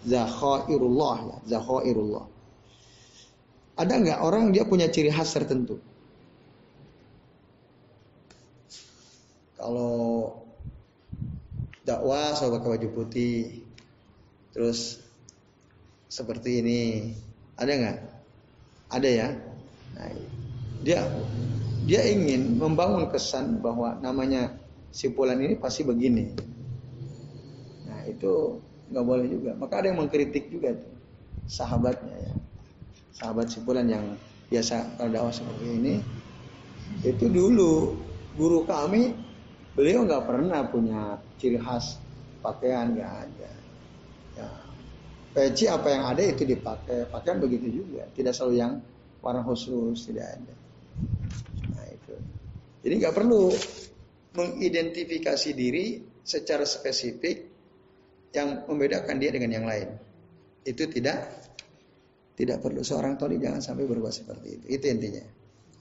Zakhairullah ya, zakhairullah. Ada nggak orang dia punya ciri khas tertentu? Kalau dakwah soal pakai baju putih, terus seperti ini, ada nggak? Ada ya. Nah, dia dia ingin membangun kesan bahwa namanya simpulan ini pasti begini. Nah itu nggak boleh juga. Maka ada yang mengkritik juga tuh sahabatnya ya. Sahabat simpulan yang biasa kalau seperti ini itu dulu guru kami beliau nggak pernah punya ciri khas pakaian nggak ada peci apa yang ada itu dipakai. Pakaian begitu juga. Tidak selalu yang warna khusus tidak ada. Nah itu. Jadi nggak perlu mengidentifikasi diri secara spesifik yang membedakan dia dengan yang lain. Itu tidak tidak perlu. Seorang toli jangan sampai berbuat seperti itu. Itu intinya.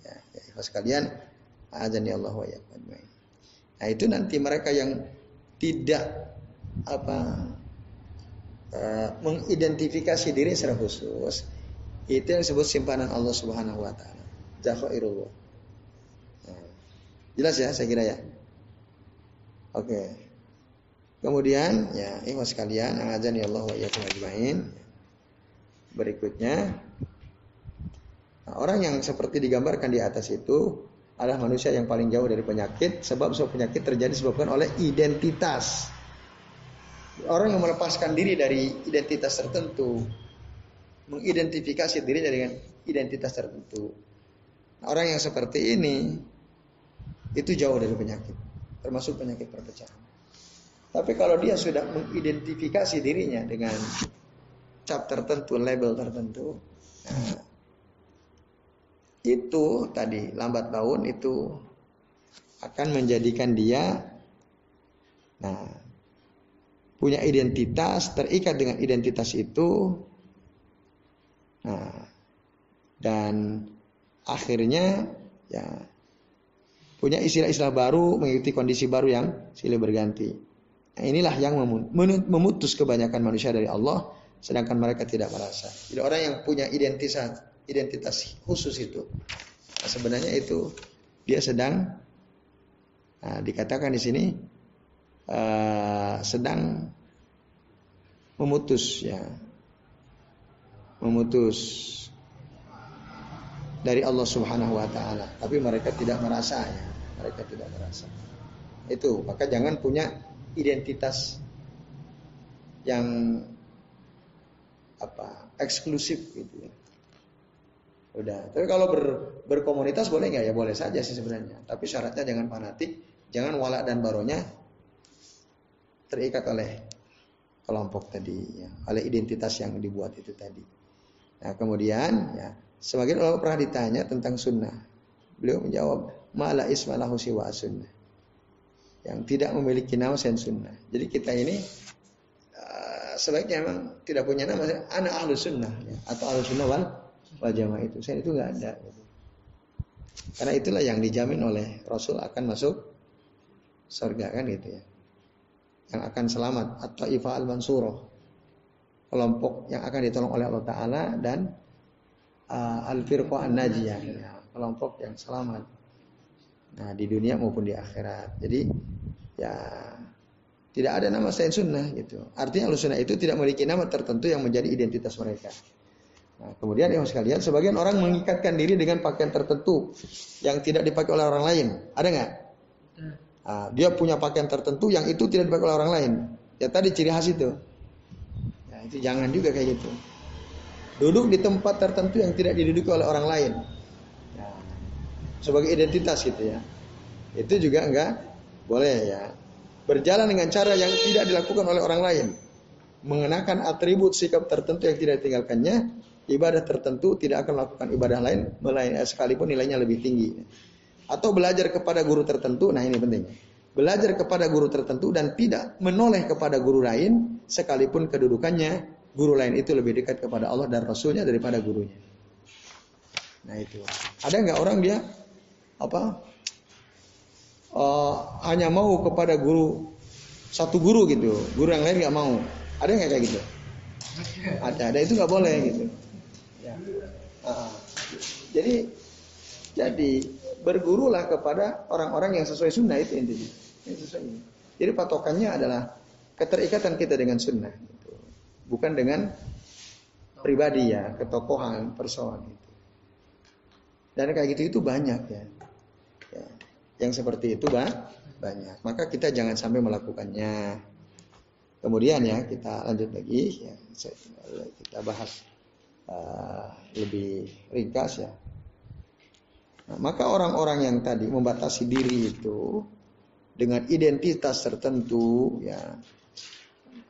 Ya, ya sekalian azan ya Allah wa nah itu nanti mereka yang tidak apa Eh, mengidentifikasi diri secara khusus itu yang disebut simpanan Allah Subhanahu wa taala. Zakhairullah. Nah, jelas ya saya kira ya. Oke. Kemudian ya ikhwas sekalian azan ya Allah wa iyyakum ajmain. Berikutnya nah, orang yang seperti digambarkan di atas itu adalah manusia yang paling jauh dari penyakit sebab sebab penyakit terjadi disebabkan oleh identitas orang yang melepaskan diri dari identitas tertentu, mengidentifikasi diri dengan identitas tertentu. Orang yang seperti ini, itu jauh dari penyakit, termasuk penyakit perpecahan. Tapi kalau dia sudah mengidentifikasi dirinya dengan cap tertentu, label tertentu, nah, itu tadi lambat laun itu akan menjadikan dia nah punya identitas, terikat dengan identitas itu. Nah, dan akhirnya ya punya istilah-istilah baru mengikuti kondisi baru yang silih berganti. Nah, inilah yang memutus kebanyakan manusia dari Allah sedangkan mereka tidak merasa. Jadi orang yang punya identitas identitas khusus itu nah, sebenarnya itu dia sedang nah, dikatakan di sini uh, sedang memutus ya. Memutus dari Allah Subhanahu wa taala. Tapi mereka tidak merasa ya. Mereka tidak merasa. Itu maka jangan punya identitas yang apa eksklusif gitu ya. Udah. Tapi kalau ber, berkomunitas boleh nggak? Ya boleh saja sih sebenarnya. Tapi syaratnya jangan fanatik jangan walak dan baronya terikat oleh kelompok tadi ya, oleh identitas yang dibuat itu tadi. Nah kemudian ya sebagian ulama pernah ditanya tentang sunnah. Beliau menjawab mala ismalahu siwa sunnah. Yang tidak memiliki nama sen sunnah. Jadi kita ini uh, sebaiknya memang tidak punya nama anak ahlu sunnah ya, atau ahlu sunnah wal, wal jamaah. Itu saya itu nggak ada karena itulah yang dijamin oleh Rasul akan masuk surga kan gitu ya yang akan selamat. Atau ifa al mansuroh kelompok yang akan ditolong oleh Allah Taala dan uh, al firqa an najiyah ya, kelompok yang selamat. Nah di dunia maupun di akhirat. Jadi ya tidak ada nama selain sunnah gitu. Artinya al sunnah itu tidak memiliki nama tertentu yang menjadi identitas mereka. Nah, kemudian yang sekalian, sebagian orang mengikatkan diri dengan pakaian tertentu yang tidak dipakai oleh orang lain. Ada nggak? Nah, dia punya pakaian tertentu yang itu tidak dipakai oleh orang lain. Ya tadi ciri khas itu. Ya, itu jangan juga kayak gitu. Duduk di tempat tertentu yang tidak diduduki oleh orang lain. Ya, sebagai identitas gitu ya. Itu juga enggak boleh ya. Berjalan dengan cara yang tidak dilakukan oleh orang lain. Mengenakan atribut sikap tertentu yang tidak ditinggalkannya. Ibadah tertentu tidak akan melakukan ibadah lain. Sekalipun nilainya lebih tinggi atau belajar kepada guru tertentu. Nah ini penting. Belajar kepada guru tertentu dan tidak menoleh kepada guru lain sekalipun kedudukannya guru lain itu lebih dekat kepada Allah dan Rasulnya daripada gurunya. Nah itu. Ada nggak orang dia apa uh, hanya mau kepada guru satu guru gitu, guru yang lain nggak mau. Ada nggak kayak gitu? Ada, ada itu nggak boleh gitu. Ya. Uh, jadi jadi bergurulah kepada orang-orang yang sesuai sunnah itu intinya. Sesuai. Jadi patokannya adalah keterikatan kita dengan sunnah, gitu. bukan dengan pribadi ya, ketokohan, person. Gitu. Dan kayak gitu itu banyak ya. ya. Yang seperti itu bah, banyak. Maka kita jangan sampai melakukannya. Kemudian ya kita lanjut lagi ya, kita bahas uh, lebih ringkas ya Nah, maka orang-orang yang tadi membatasi diri itu dengan identitas tertentu, ya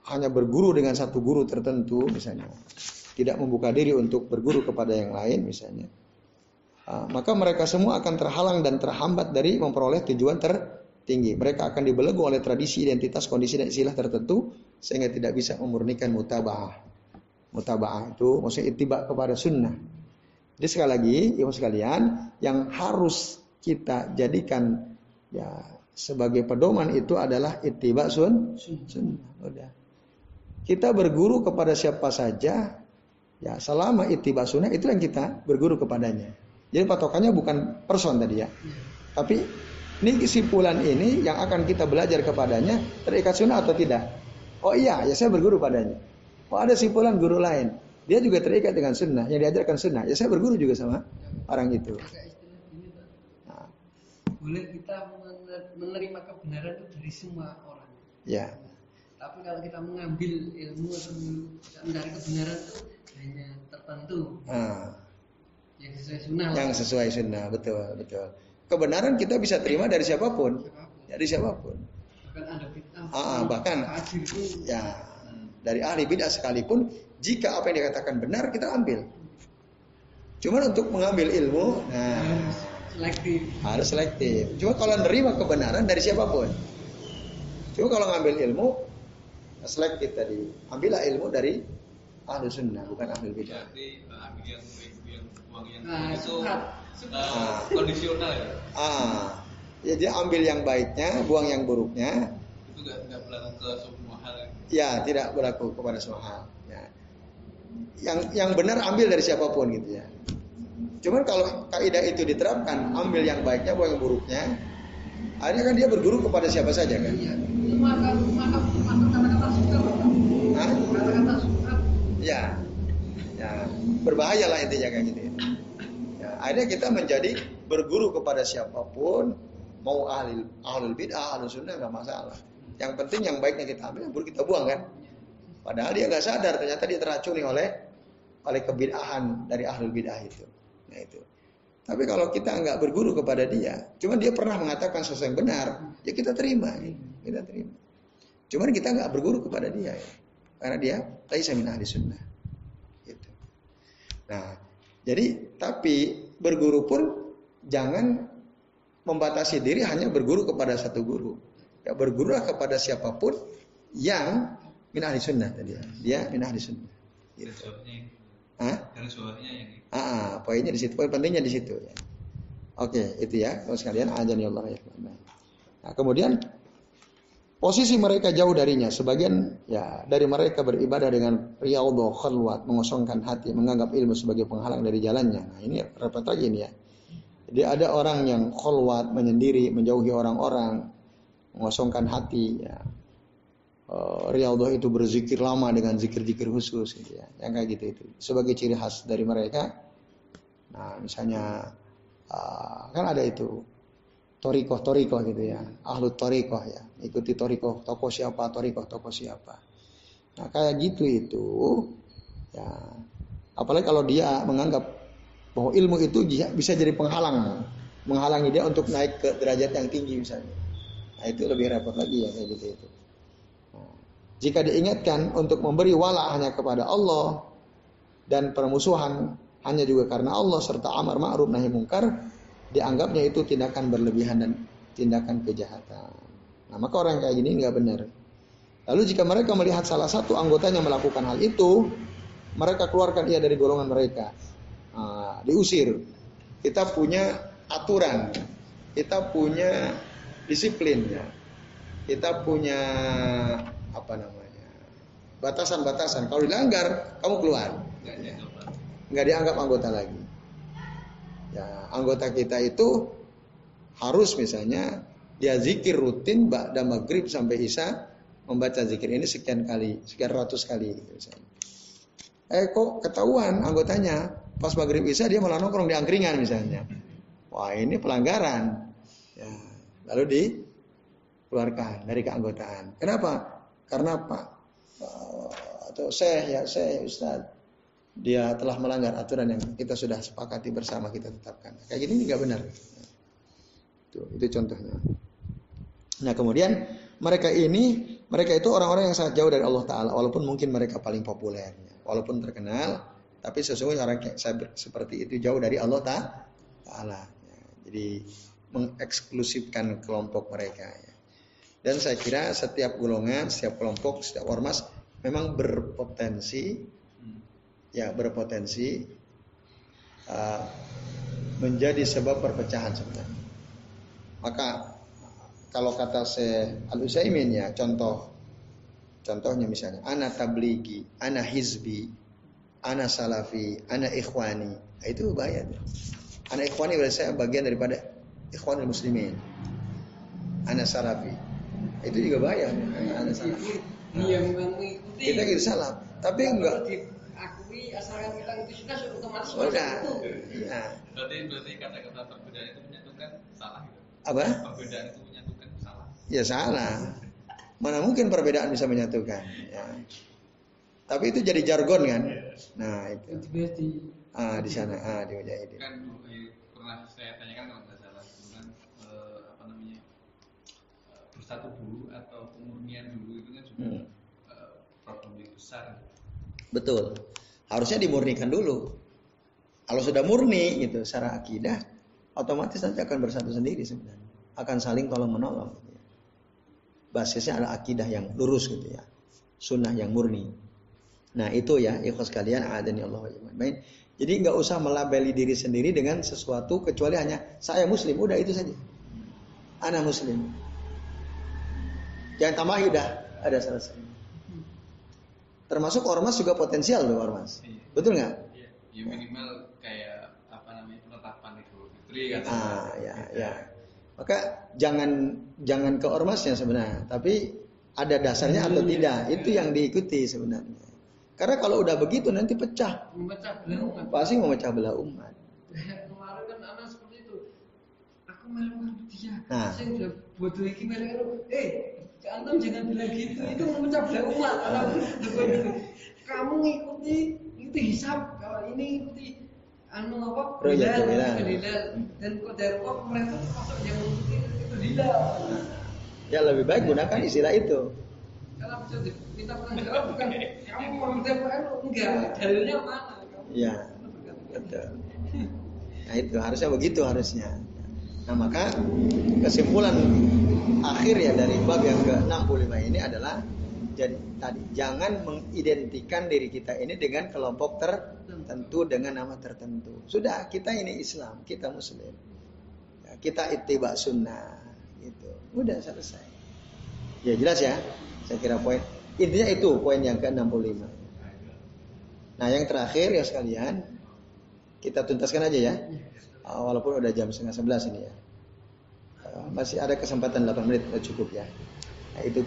hanya berguru dengan satu guru tertentu, misalnya tidak membuka diri untuk berguru kepada yang lain, misalnya, nah, maka mereka semua akan terhalang dan terhambat dari memperoleh tujuan tertinggi. Mereka akan dibelenggu oleh tradisi, identitas, kondisi dan istilah tertentu sehingga tidak bisa memurnikan mutabah. Mutabah itu maksudnya itibak kepada sunnah jadi sekali lagi, ibu sekalian, yang harus kita jadikan ya sebagai pedoman itu adalah ittiba sun sunnah. Udah. Kita berguru kepada siapa saja, ya selama ittiba sunnah itu yang kita berguru kepadanya. Jadi patokannya bukan person tadi ya. Tapi ini kesimpulan ini yang akan kita belajar kepadanya terikat sunnah atau tidak. Oh iya, ya saya berguru padanya. Oh ada simpulan guru lain. Dia juga terikat dengan sunnah, yang diajarkan sunnah. Ya saya berguru juga sama orang itu. Nah. Boleh kita menerima kebenaran itu dari semua orang. Ya. Tapi kalau kita mengambil ilmu atau mencari kebenaran itu hanya tertentu. Nah. Yang sesuai sunnah. Yang sesuai sunnah, betul, betul. kebenaran kita bisa terima dari siapa pun, dari siapa pun. Bahkan ada fitnah. Ah, ah, bahkan Fajir itu ya dari ahli bid'ah sekalipun jika apa yang dikatakan benar kita ambil. Cuman untuk mengambil ilmu, nah harus selektif. harus selektif. Cuma kalau nerima kebenaran dari siapa pun. Cuma kalau ngambil ilmu selektif tadi. Ambillah ilmu dari ahli sunnah bukan ahli bid'ah. Eh, ambil yang baik, yang buang yang Nah, itu eh, kondisional ya. Ah, ya dia ambil yang baiknya, buang yang buruknya. Itu nggak nggak ke. Ya. Ya tidak berlaku kepada semua hal. Ya. Yang yang benar ambil dari siapa pun gitu ya. Cuman kalau kaidah itu diterapkan, ambil yang baiknya, buang yang buruknya. Akhirnya kan dia berguru kepada siapa saja kan. Iya. Hah? Ya, ya berbahaya lah intinya kayak gitu. Ya, akhirnya kita menjadi berguru kepada siapa pun, mau ahli ahlul bid'ah, ahlul sunnah nggak masalah. Yang penting yang baiknya kita ambil, yang buruk kita buang kan. Padahal dia nggak sadar ternyata dia teracuni oleh oleh kebid'ahan dari ahlul bid'ah itu. Nah itu. Tapi kalau kita nggak berguru kepada dia, cuman dia pernah mengatakan sesuatu yang benar, ya kita terima, kita terima. Cuman kita nggak berguru kepada dia, ya. karena dia laisa min ahli sunnah. Gitu. Nah, jadi tapi berguru pun jangan membatasi diri hanya berguru kepada satu guru. Ya bergurulah kepada siapa pun yang min ahli sunnah tadi ya. Dia min ahli sunnah. Gitu. Hah? Ah, ah, poinnya di situ, poin pentingnya di situ ya. Oke, itu ya, kalau sekalian ajan ya Allah ya. Nah, kemudian posisi mereka jauh darinya. Sebagian ya dari mereka beribadah dengan riyadhah khalwat, mengosongkan hati, menganggap ilmu sebagai penghalang dari jalannya. Nah, ini repot lagi ini ya. Jadi ada orang yang khalwat, menyendiri, menjauhi orang-orang, mengosongkan hati ya. Eh, riyadhah itu berzikir lama dengan zikir-zikir khusus gitu ya. Yang kayak gitu itu. Sebagai ciri khas dari mereka. Nah, misalnya ah, kan ada itu torikoh torikoh gitu ya. Ahlu torikoh ya. Ikuti torikoh toko siapa, torikoh toko siapa. Nah, kayak gitu itu ya apalagi kalau dia menganggap bahwa ilmu itu bisa jadi penghalang menghalangi dia untuk naik ke derajat yang tinggi misalnya. Nah, itu lebih repot lagi ya kayak gitu itu. Nah, jika diingatkan untuk memberi wala hanya kepada Allah dan permusuhan hanya juga karena Allah serta amar ma'ruf nahi mungkar dianggapnya itu tindakan berlebihan dan tindakan kejahatan. Nah, maka orang kayak gini nggak benar. Lalu jika mereka melihat salah satu anggotanya melakukan hal itu, mereka keluarkan ia dari golongan mereka. Nah, diusir. Kita punya aturan, kita punya disiplin ya. Kita punya apa namanya? batasan-batasan. Kalau dilanggar, kamu keluar. Nggak dianggap anggota lagi. Ya, anggota kita itu harus misalnya dia zikir rutin ba'da maghrib sampai isya membaca zikir ini sekian kali, sekian ratus kali gitu misalnya. Eh kok ketahuan anggotanya pas maghrib isya dia malah nongkrong di angkringan misalnya. Wah ini pelanggaran. Ya, lalu dikeluarkan dari keanggotaan. Kenapa? Karena apa? Eh, atau saya ya saya Ustaz dia telah melanggar aturan yang kita sudah sepakati bersama kita tetapkan. Kayak gini nggak benar. Itu, itu contohnya. Nah kemudian mereka ini mereka itu orang-orang yang sangat jauh dari Allah Taala, walaupun mungkin mereka paling populer, walaupun terkenal, tapi sesungguhnya orang seperti itu jauh dari Allah Ta- Taala. Jadi mengeksklusifkan kelompok mereka. ya. Dan saya kira setiap golongan, setiap kelompok, setiap ormas memang berpotensi ya berpotensi uh, menjadi sebab perpecahan sebenarnya. Maka kalau kata saya Al ya contoh contohnya misalnya ana tabligi, ana hizbi, ana salafi, ana ikhwani. Nah, itu bahaya. tuh. Ana ikhwani berarti saya bagian daripada ikhwanul muslimin. Ana salafi. Itu juga bahaya. Ana salafi. Dia bukan mengikuti. Kita gitu salah, tapi enggak diakui asalkan kita itu sudah otomatis Oh, masuk enggak. itu. Ya. Berarti berarti kata-kata perbedaan itu menyatukan salah gitu. Apa? Perbedaan itu menyatukan salah. Ya salah. Mana mungkin perbedaan bisa menyatukan. Ya. Tapi itu jadi jargon kan. Nah itu. Ah di sana. Ah di Mujahidin. Kan eh, pernah saya tanyakan kalau nggak salah. Bukan satu dulu atau pemurnian dulu itu kan juga Hmm. eh, problem yang besar. Betul. Harusnya dimurnikan dulu. Kalau sudah murni gitu secara akidah, otomatis nanti akan bersatu sendiri sebenarnya. Akan saling tolong menolong. gitu ya. Basisnya adalah akidah yang lurus gitu ya. Sunnah yang murni. Nah itu ya ikhlas kalian adani Allah. Jadi nggak usah melabeli diri sendiri dengan sesuatu kecuali hanya saya muslim udah itu saja. Anak muslim. Jangan tambah udah ada selesai. Termasuk ormas juga potensial loh ormas. Iya. Betul nggak? Iya. Ya minimal kayak apa namanya penetapan Idul Fitri. Ah ya ya. Maka jangan jangan ke ormasnya sebenarnya, tapi ada dasarnya atau tidak itu yang diikuti sebenarnya. Karena kalau udah begitu nanti pecah, memecah belah umat. pasti memecah belah umat. Kemarin kan anak seperti itu. Aku melu karo dia. Nah. Saya udah iki melu karo. Eh, antum jangan bilang gitu. Itu memecah belah umat. Kamu ngikuti itu hisab. Kalau ini ikuti anu apa? Hilal, hilal. Dan kodar kok mereka masuk yang mengikuti itu hilal. Ya lebih baik gunakan istilah itu. Karena bisa diminta pertanggung bukan kamu mau minta enggak. Dalilnya mana? Ya, betul. Nah itu harusnya begitu harusnya. Nah maka kesimpulan akhir ya dari bab yang ke-65 ini adalah jadi tadi jangan mengidentikan diri kita ini dengan kelompok tertentu dengan nama tertentu. Sudah kita ini Islam, kita Muslim, Ya, kita ittiba sunnah, gitu. Udah selesai. Ya jelas ya. Saya kira poin intinya itu poin yang ke-65. Nah yang terakhir ya sekalian kita tuntaskan aja ya. Uh, walaupun udah jam setengah sebelas ini ya. Uh, masih ada kesempatan 8 menit cukup ya. Nah itu.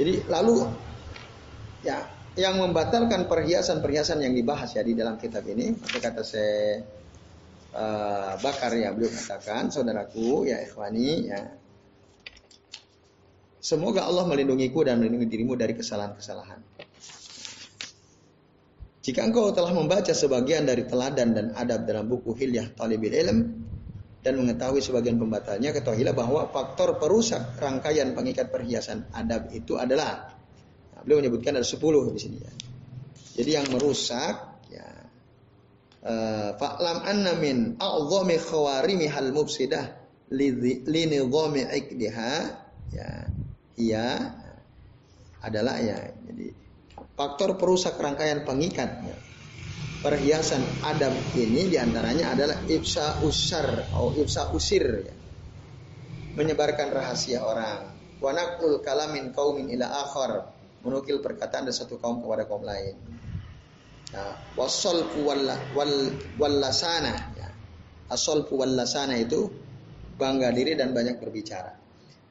Jadi lalu ya yang membatalkan perhiasan-perhiasan yang dibahas ya di dalam kitab ini, apa kata saya uh, Bakar ya beliau katakan, saudaraku ya ikhwani ya. Semoga Allah melindungiku dan melindungi dirimu dari kesalahan-kesalahan. Jika engkau telah membaca sebagian dari teladan dan adab dalam buku Hilyah Talibil Ilm dan mengetahui sebagian pembatalnya, ketahuilah bahwa faktor perusak rangkaian pengikat perhiasan adab itu adalah nah, beliau menyebutkan ada 10 di sini ya. Jadi yang merusak ya eh, fa'lam anna min a'dhami khawarimi hal mufsidah li nidhami ikdiha ya ia adalah ya jadi faktor perusak rangkaian pengikat ya. perhiasan Adam ini di antaranya adalah ifsa usar atau ifsa usir ya. menyebarkan rahasia orang wanakul kalamin kaumin ila akhar menukil perkataan dari satu kaum kepada kaum lain ya. wal wal wallasana ya. asolfu wallasana itu bangga diri dan banyak berbicara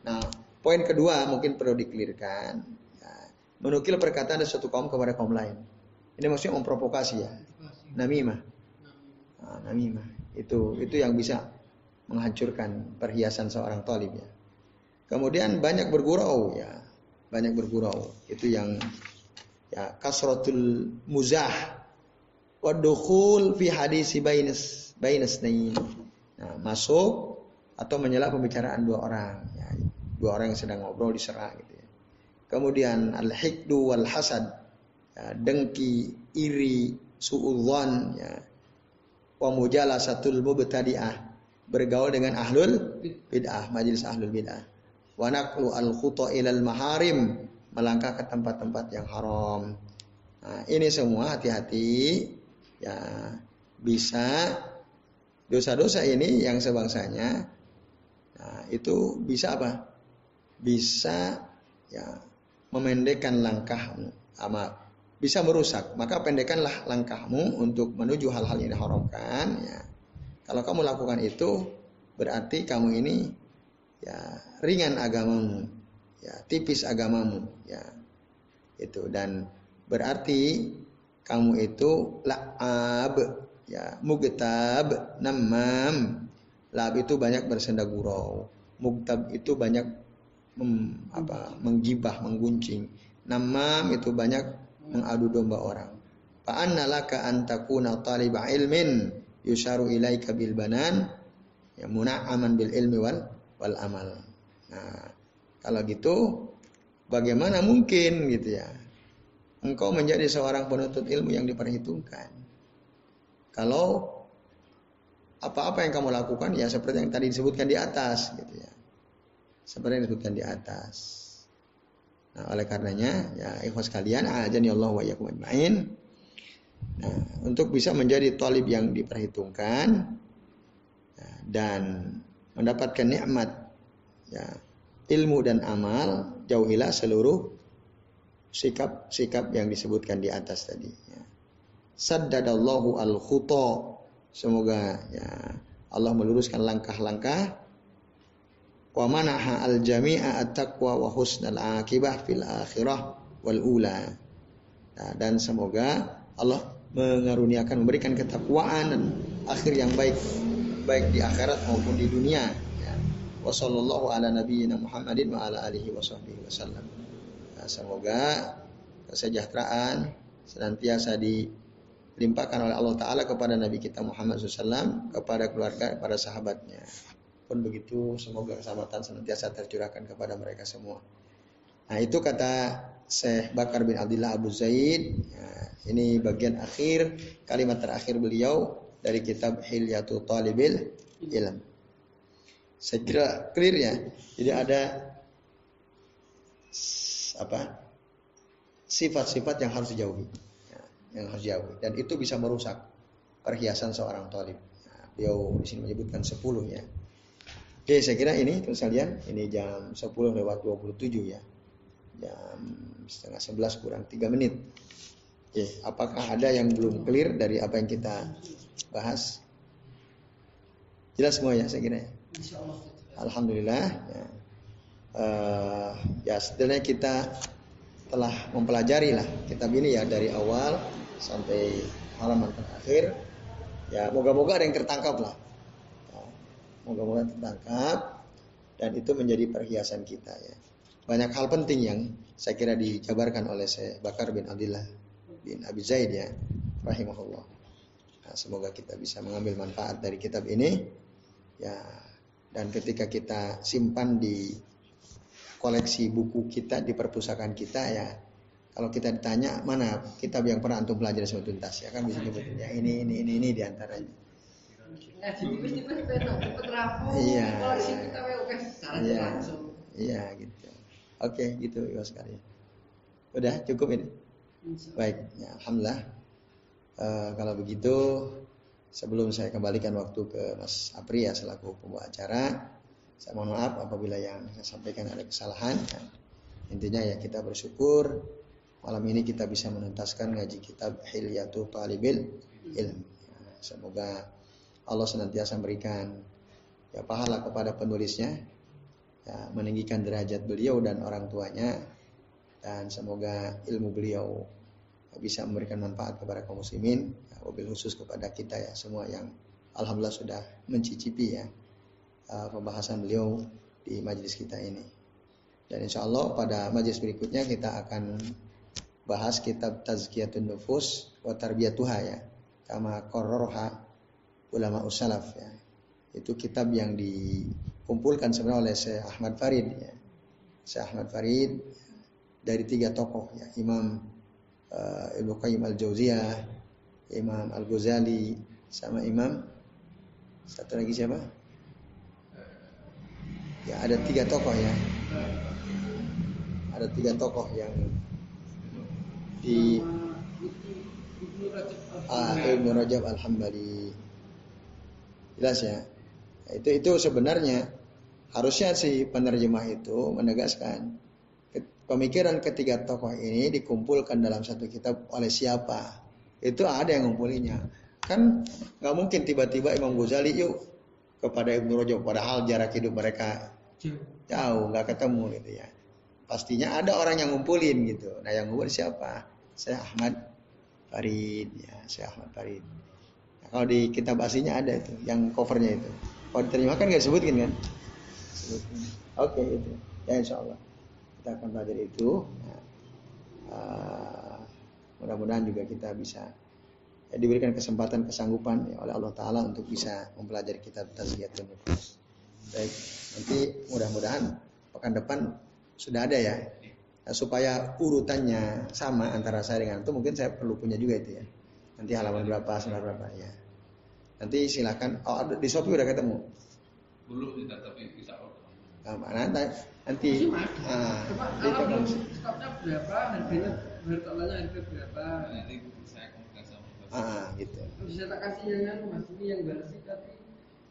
nah poin kedua mungkin perlu dikelirkan ya. Menukil perkataan dari satu kaum kepada kaum lain ini maksudnya memprovokasi ya namimah Nah, namimah itu itu yang bisa menghancurkan perhiasan seorang talib ya. Kemudian banyak bergurau ya, banyak bergurau. Itu yang ya kasratul muzah wa dukhul fi hadisi bainas bainas Nah, masuk atau menyela pembicaraan dua orang ya. Dua orang yang sedang ngobrol diserang gitu ya. Kemudian al-hikdu wal hasad ya, dengki, iri, suudzon ya. Wa mujalasatul mubtadi'ah bergaul dengan ahlul bid'ah, majelis ahlul bid'ah. Wa al ilal maharim melangkah ke tempat-tempat yang haram. Nah, ini semua hati-hati ya bisa dosa-dosa ini yang sebangsanya nah, itu bisa apa? Bisa ya memendekkan langkahmu. Ama bisa merusak. Maka pendekkanlah langkahmu untuk menuju hal-hal yang diharamkan ya. Kalau kamu lakukan itu berarti kamu ini ya ringan agamamu ya tipis agamamu ya. Itu dan berarti kamu itu la'ab ya mugtab namam la'ab itu banyak bersenda gurau mugtab itu banyak mem, apa menggibah mengguncing namam itu banyak mengadu domba orang. Fa'anna laka an takuna taliba ilmin yusharu ilaika bil banan ya muna'aman bil ilmi wal wal amal. Nah, Kalau gitu bagaimana mungkin gitu ya engkau menjadi seorang penuntut ilmu yang diperhitungkan. Kalau apa-apa yang kamu lakukan ya seperti yang tadi disebutkan di atas gitu ya. Seperti yang disebutkan di atas. Nah, oleh karenanya ya ikhwas kalian ajani Allah wa iyyakum ajmain. Nah, untuk bisa menjadi talib yang diperhitungkan ya, dan mendapatkan nikmat ya ilmu dan amal jauhilah seluruh sikap-sikap yang disebutkan di atas tadi ya. Saddadallahu al-khuta semoga ya Allah meluruskan langkah-langkah wa manaha al jami'a at-taqwa wa husnal akibah fil akhirah wal ula nah, dan semoga Allah mengaruniakan memberikan ketakwaan dan akhir yang baik baik di akhirat maupun di dunia wa sallallahu ala nabiyyina Muhammadin wa ala alihi wa sahbihi wasallam. Nah, semoga kesejahteraan senantiasa dilimpahkan oleh Allah Ta'ala kepada Nabi kita Muhammad SAW, kepada keluarga, kepada sahabatnya. Pun begitu, semoga keselamatan senantiasa tercurahkan kepada mereka semua. Nah itu kata Syekh Bakar bin Abdullah Abu Zaid. Nah, ini bagian akhir, kalimat terakhir beliau dari kitab Hilyatul Talibil Ilm. Saya kira clear ya. Jadi ada apa sifat-sifat yang harus dijauhi, ya, yang harus dijauhi. Dan itu bisa merusak perhiasan seorang talib. Nah, beliau di sini menyebutkan 10 ya. Oke, saya kira ini terus kalian ini jam 10 lewat 27 ya. Jam setengah 11 kurang 3 menit. Oke, apakah ada yang belum clear dari apa yang kita bahas? Jelas semua ya saya kira ya. Alhamdulillah. Ya. Uh, ya sebenarnya kita telah mempelajari lah kitab ini ya dari awal sampai halaman terakhir. Ya moga-moga ada yang tertangkap lah. Moga-moga tertangkap dan itu menjadi perhiasan kita ya. Banyak hal penting yang saya kira dijabarkan oleh saya Bakar bin Abdullah bin Abi Zaid ya rahimahullah. Nah, semoga kita bisa mengambil manfaat dari kitab ini. Ya, dan ketika kita simpan di koleksi buku kita di perpustakaan kita ya kalau kita ditanya mana kitab yang pernah antum pelajari semua tuntas ya kan bisa nyebutin ya ini ini ini ini di antaranya iya. Iya. iya gitu. Oke gitu ya sekali. Udah cukup ini? Baik ya alhamdulillah. Uh, kalau begitu Sebelum saya kembalikan waktu ke Mas Apri ya selaku pembawa acara, saya mohon maaf apabila yang saya sampaikan ada kesalahan. Ya. Intinya ya kita bersyukur malam ini kita bisa menuntaskan ngaji kitab Hilyatul Talibil Ilm. Ya, semoga Allah senantiasa memberikan ya pahala kepada penulisnya, ya, meninggikan derajat beliau dan orang tuanya, dan semoga ilmu beliau bisa memberikan manfaat kepada kaum muslimin mobil khusus kepada kita ya semua yang alhamdulillah sudah mencicipi ya uh, pembahasan beliau di majelis kita ini. Dan insya Allah pada majelis berikutnya kita akan bahas kitab Tazkiyatun Nufus wa Tarbiyatuha ya. Kama korroha ulama usalaf ya. Itu kitab yang dikumpulkan sebenarnya oleh Syekh Ahmad Farid ya. Syekh Ahmad Farid dari tiga tokoh ya. Imam uh, Ibnu Qayyim Al-Jauziyah, Imam Al Ghazali sama Imam satu lagi siapa? Ya ada tiga tokoh ya. Ada tiga tokoh yang di ah, Ibnu Rajab Al-Hambali. Jelas ya. Itu itu sebenarnya harusnya si penerjemah itu menegaskan pemikiran ketiga tokoh ini dikumpulkan dalam satu kitab oleh siapa itu ada yang ngumpulinya. Kan nggak mungkin tiba-tiba Imam Ghazali yuk kepada Ibnu Rajab padahal jarak hidup mereka jauh nggak ketemu gitu ya. Pastinya ada orang yang ngumpulin gitu. Nah yang ngumpulin siapa? Saya Ahmad Farid ya, saya Ahmad Farid. Kalau di kitab aslinya ada itu, yang covernya itu. Kalau diterima kan nggak sebutin kan? Oke itu. Ya insya Allah kita akan belajar itu. Nah, uh, Mudah-mudahan juga kita bisa ya, diberikan kesempatan kesanggupan ya, oleh Allah Taala untuk bisa mempelajari kitab Tazkiyatun Nufus. Baik, nanti mudah-mudahan pekan depan sudah ada ya. Nah, supaya urutannya sama antara saya dengan itu mungkin saya perlu punya juga itu ya. Nanti halaman berapa, halaman berapa ya. Nanti silakan. Oh, di Shopee udah ketemu. belum kita tapi bisa order Nah, nanti nanti ah, kalau ketemu. stoknya berapa, harganya harganya harga berapa. nanti saya komunikasi sama Mas. ah, gitu. Terus saya tak kasih yang anu mas ini yang bersih tapi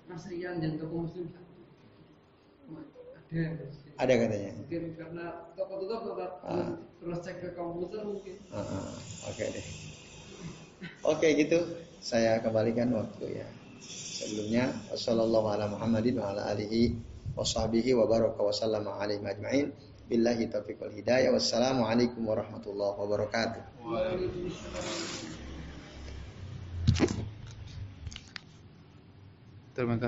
Mas Rian dan toko muslim. Ada. Ada katanya. Mungkin karena toko tutup tetap Ah. terus cek ke komputer mungkin. Ah, ah, Oke deh. Oke gitu. Saya kembalikan waktu ya. Sebelumnya wassalamualaikum warahmatullahi wabarakatuh. Terima kasih.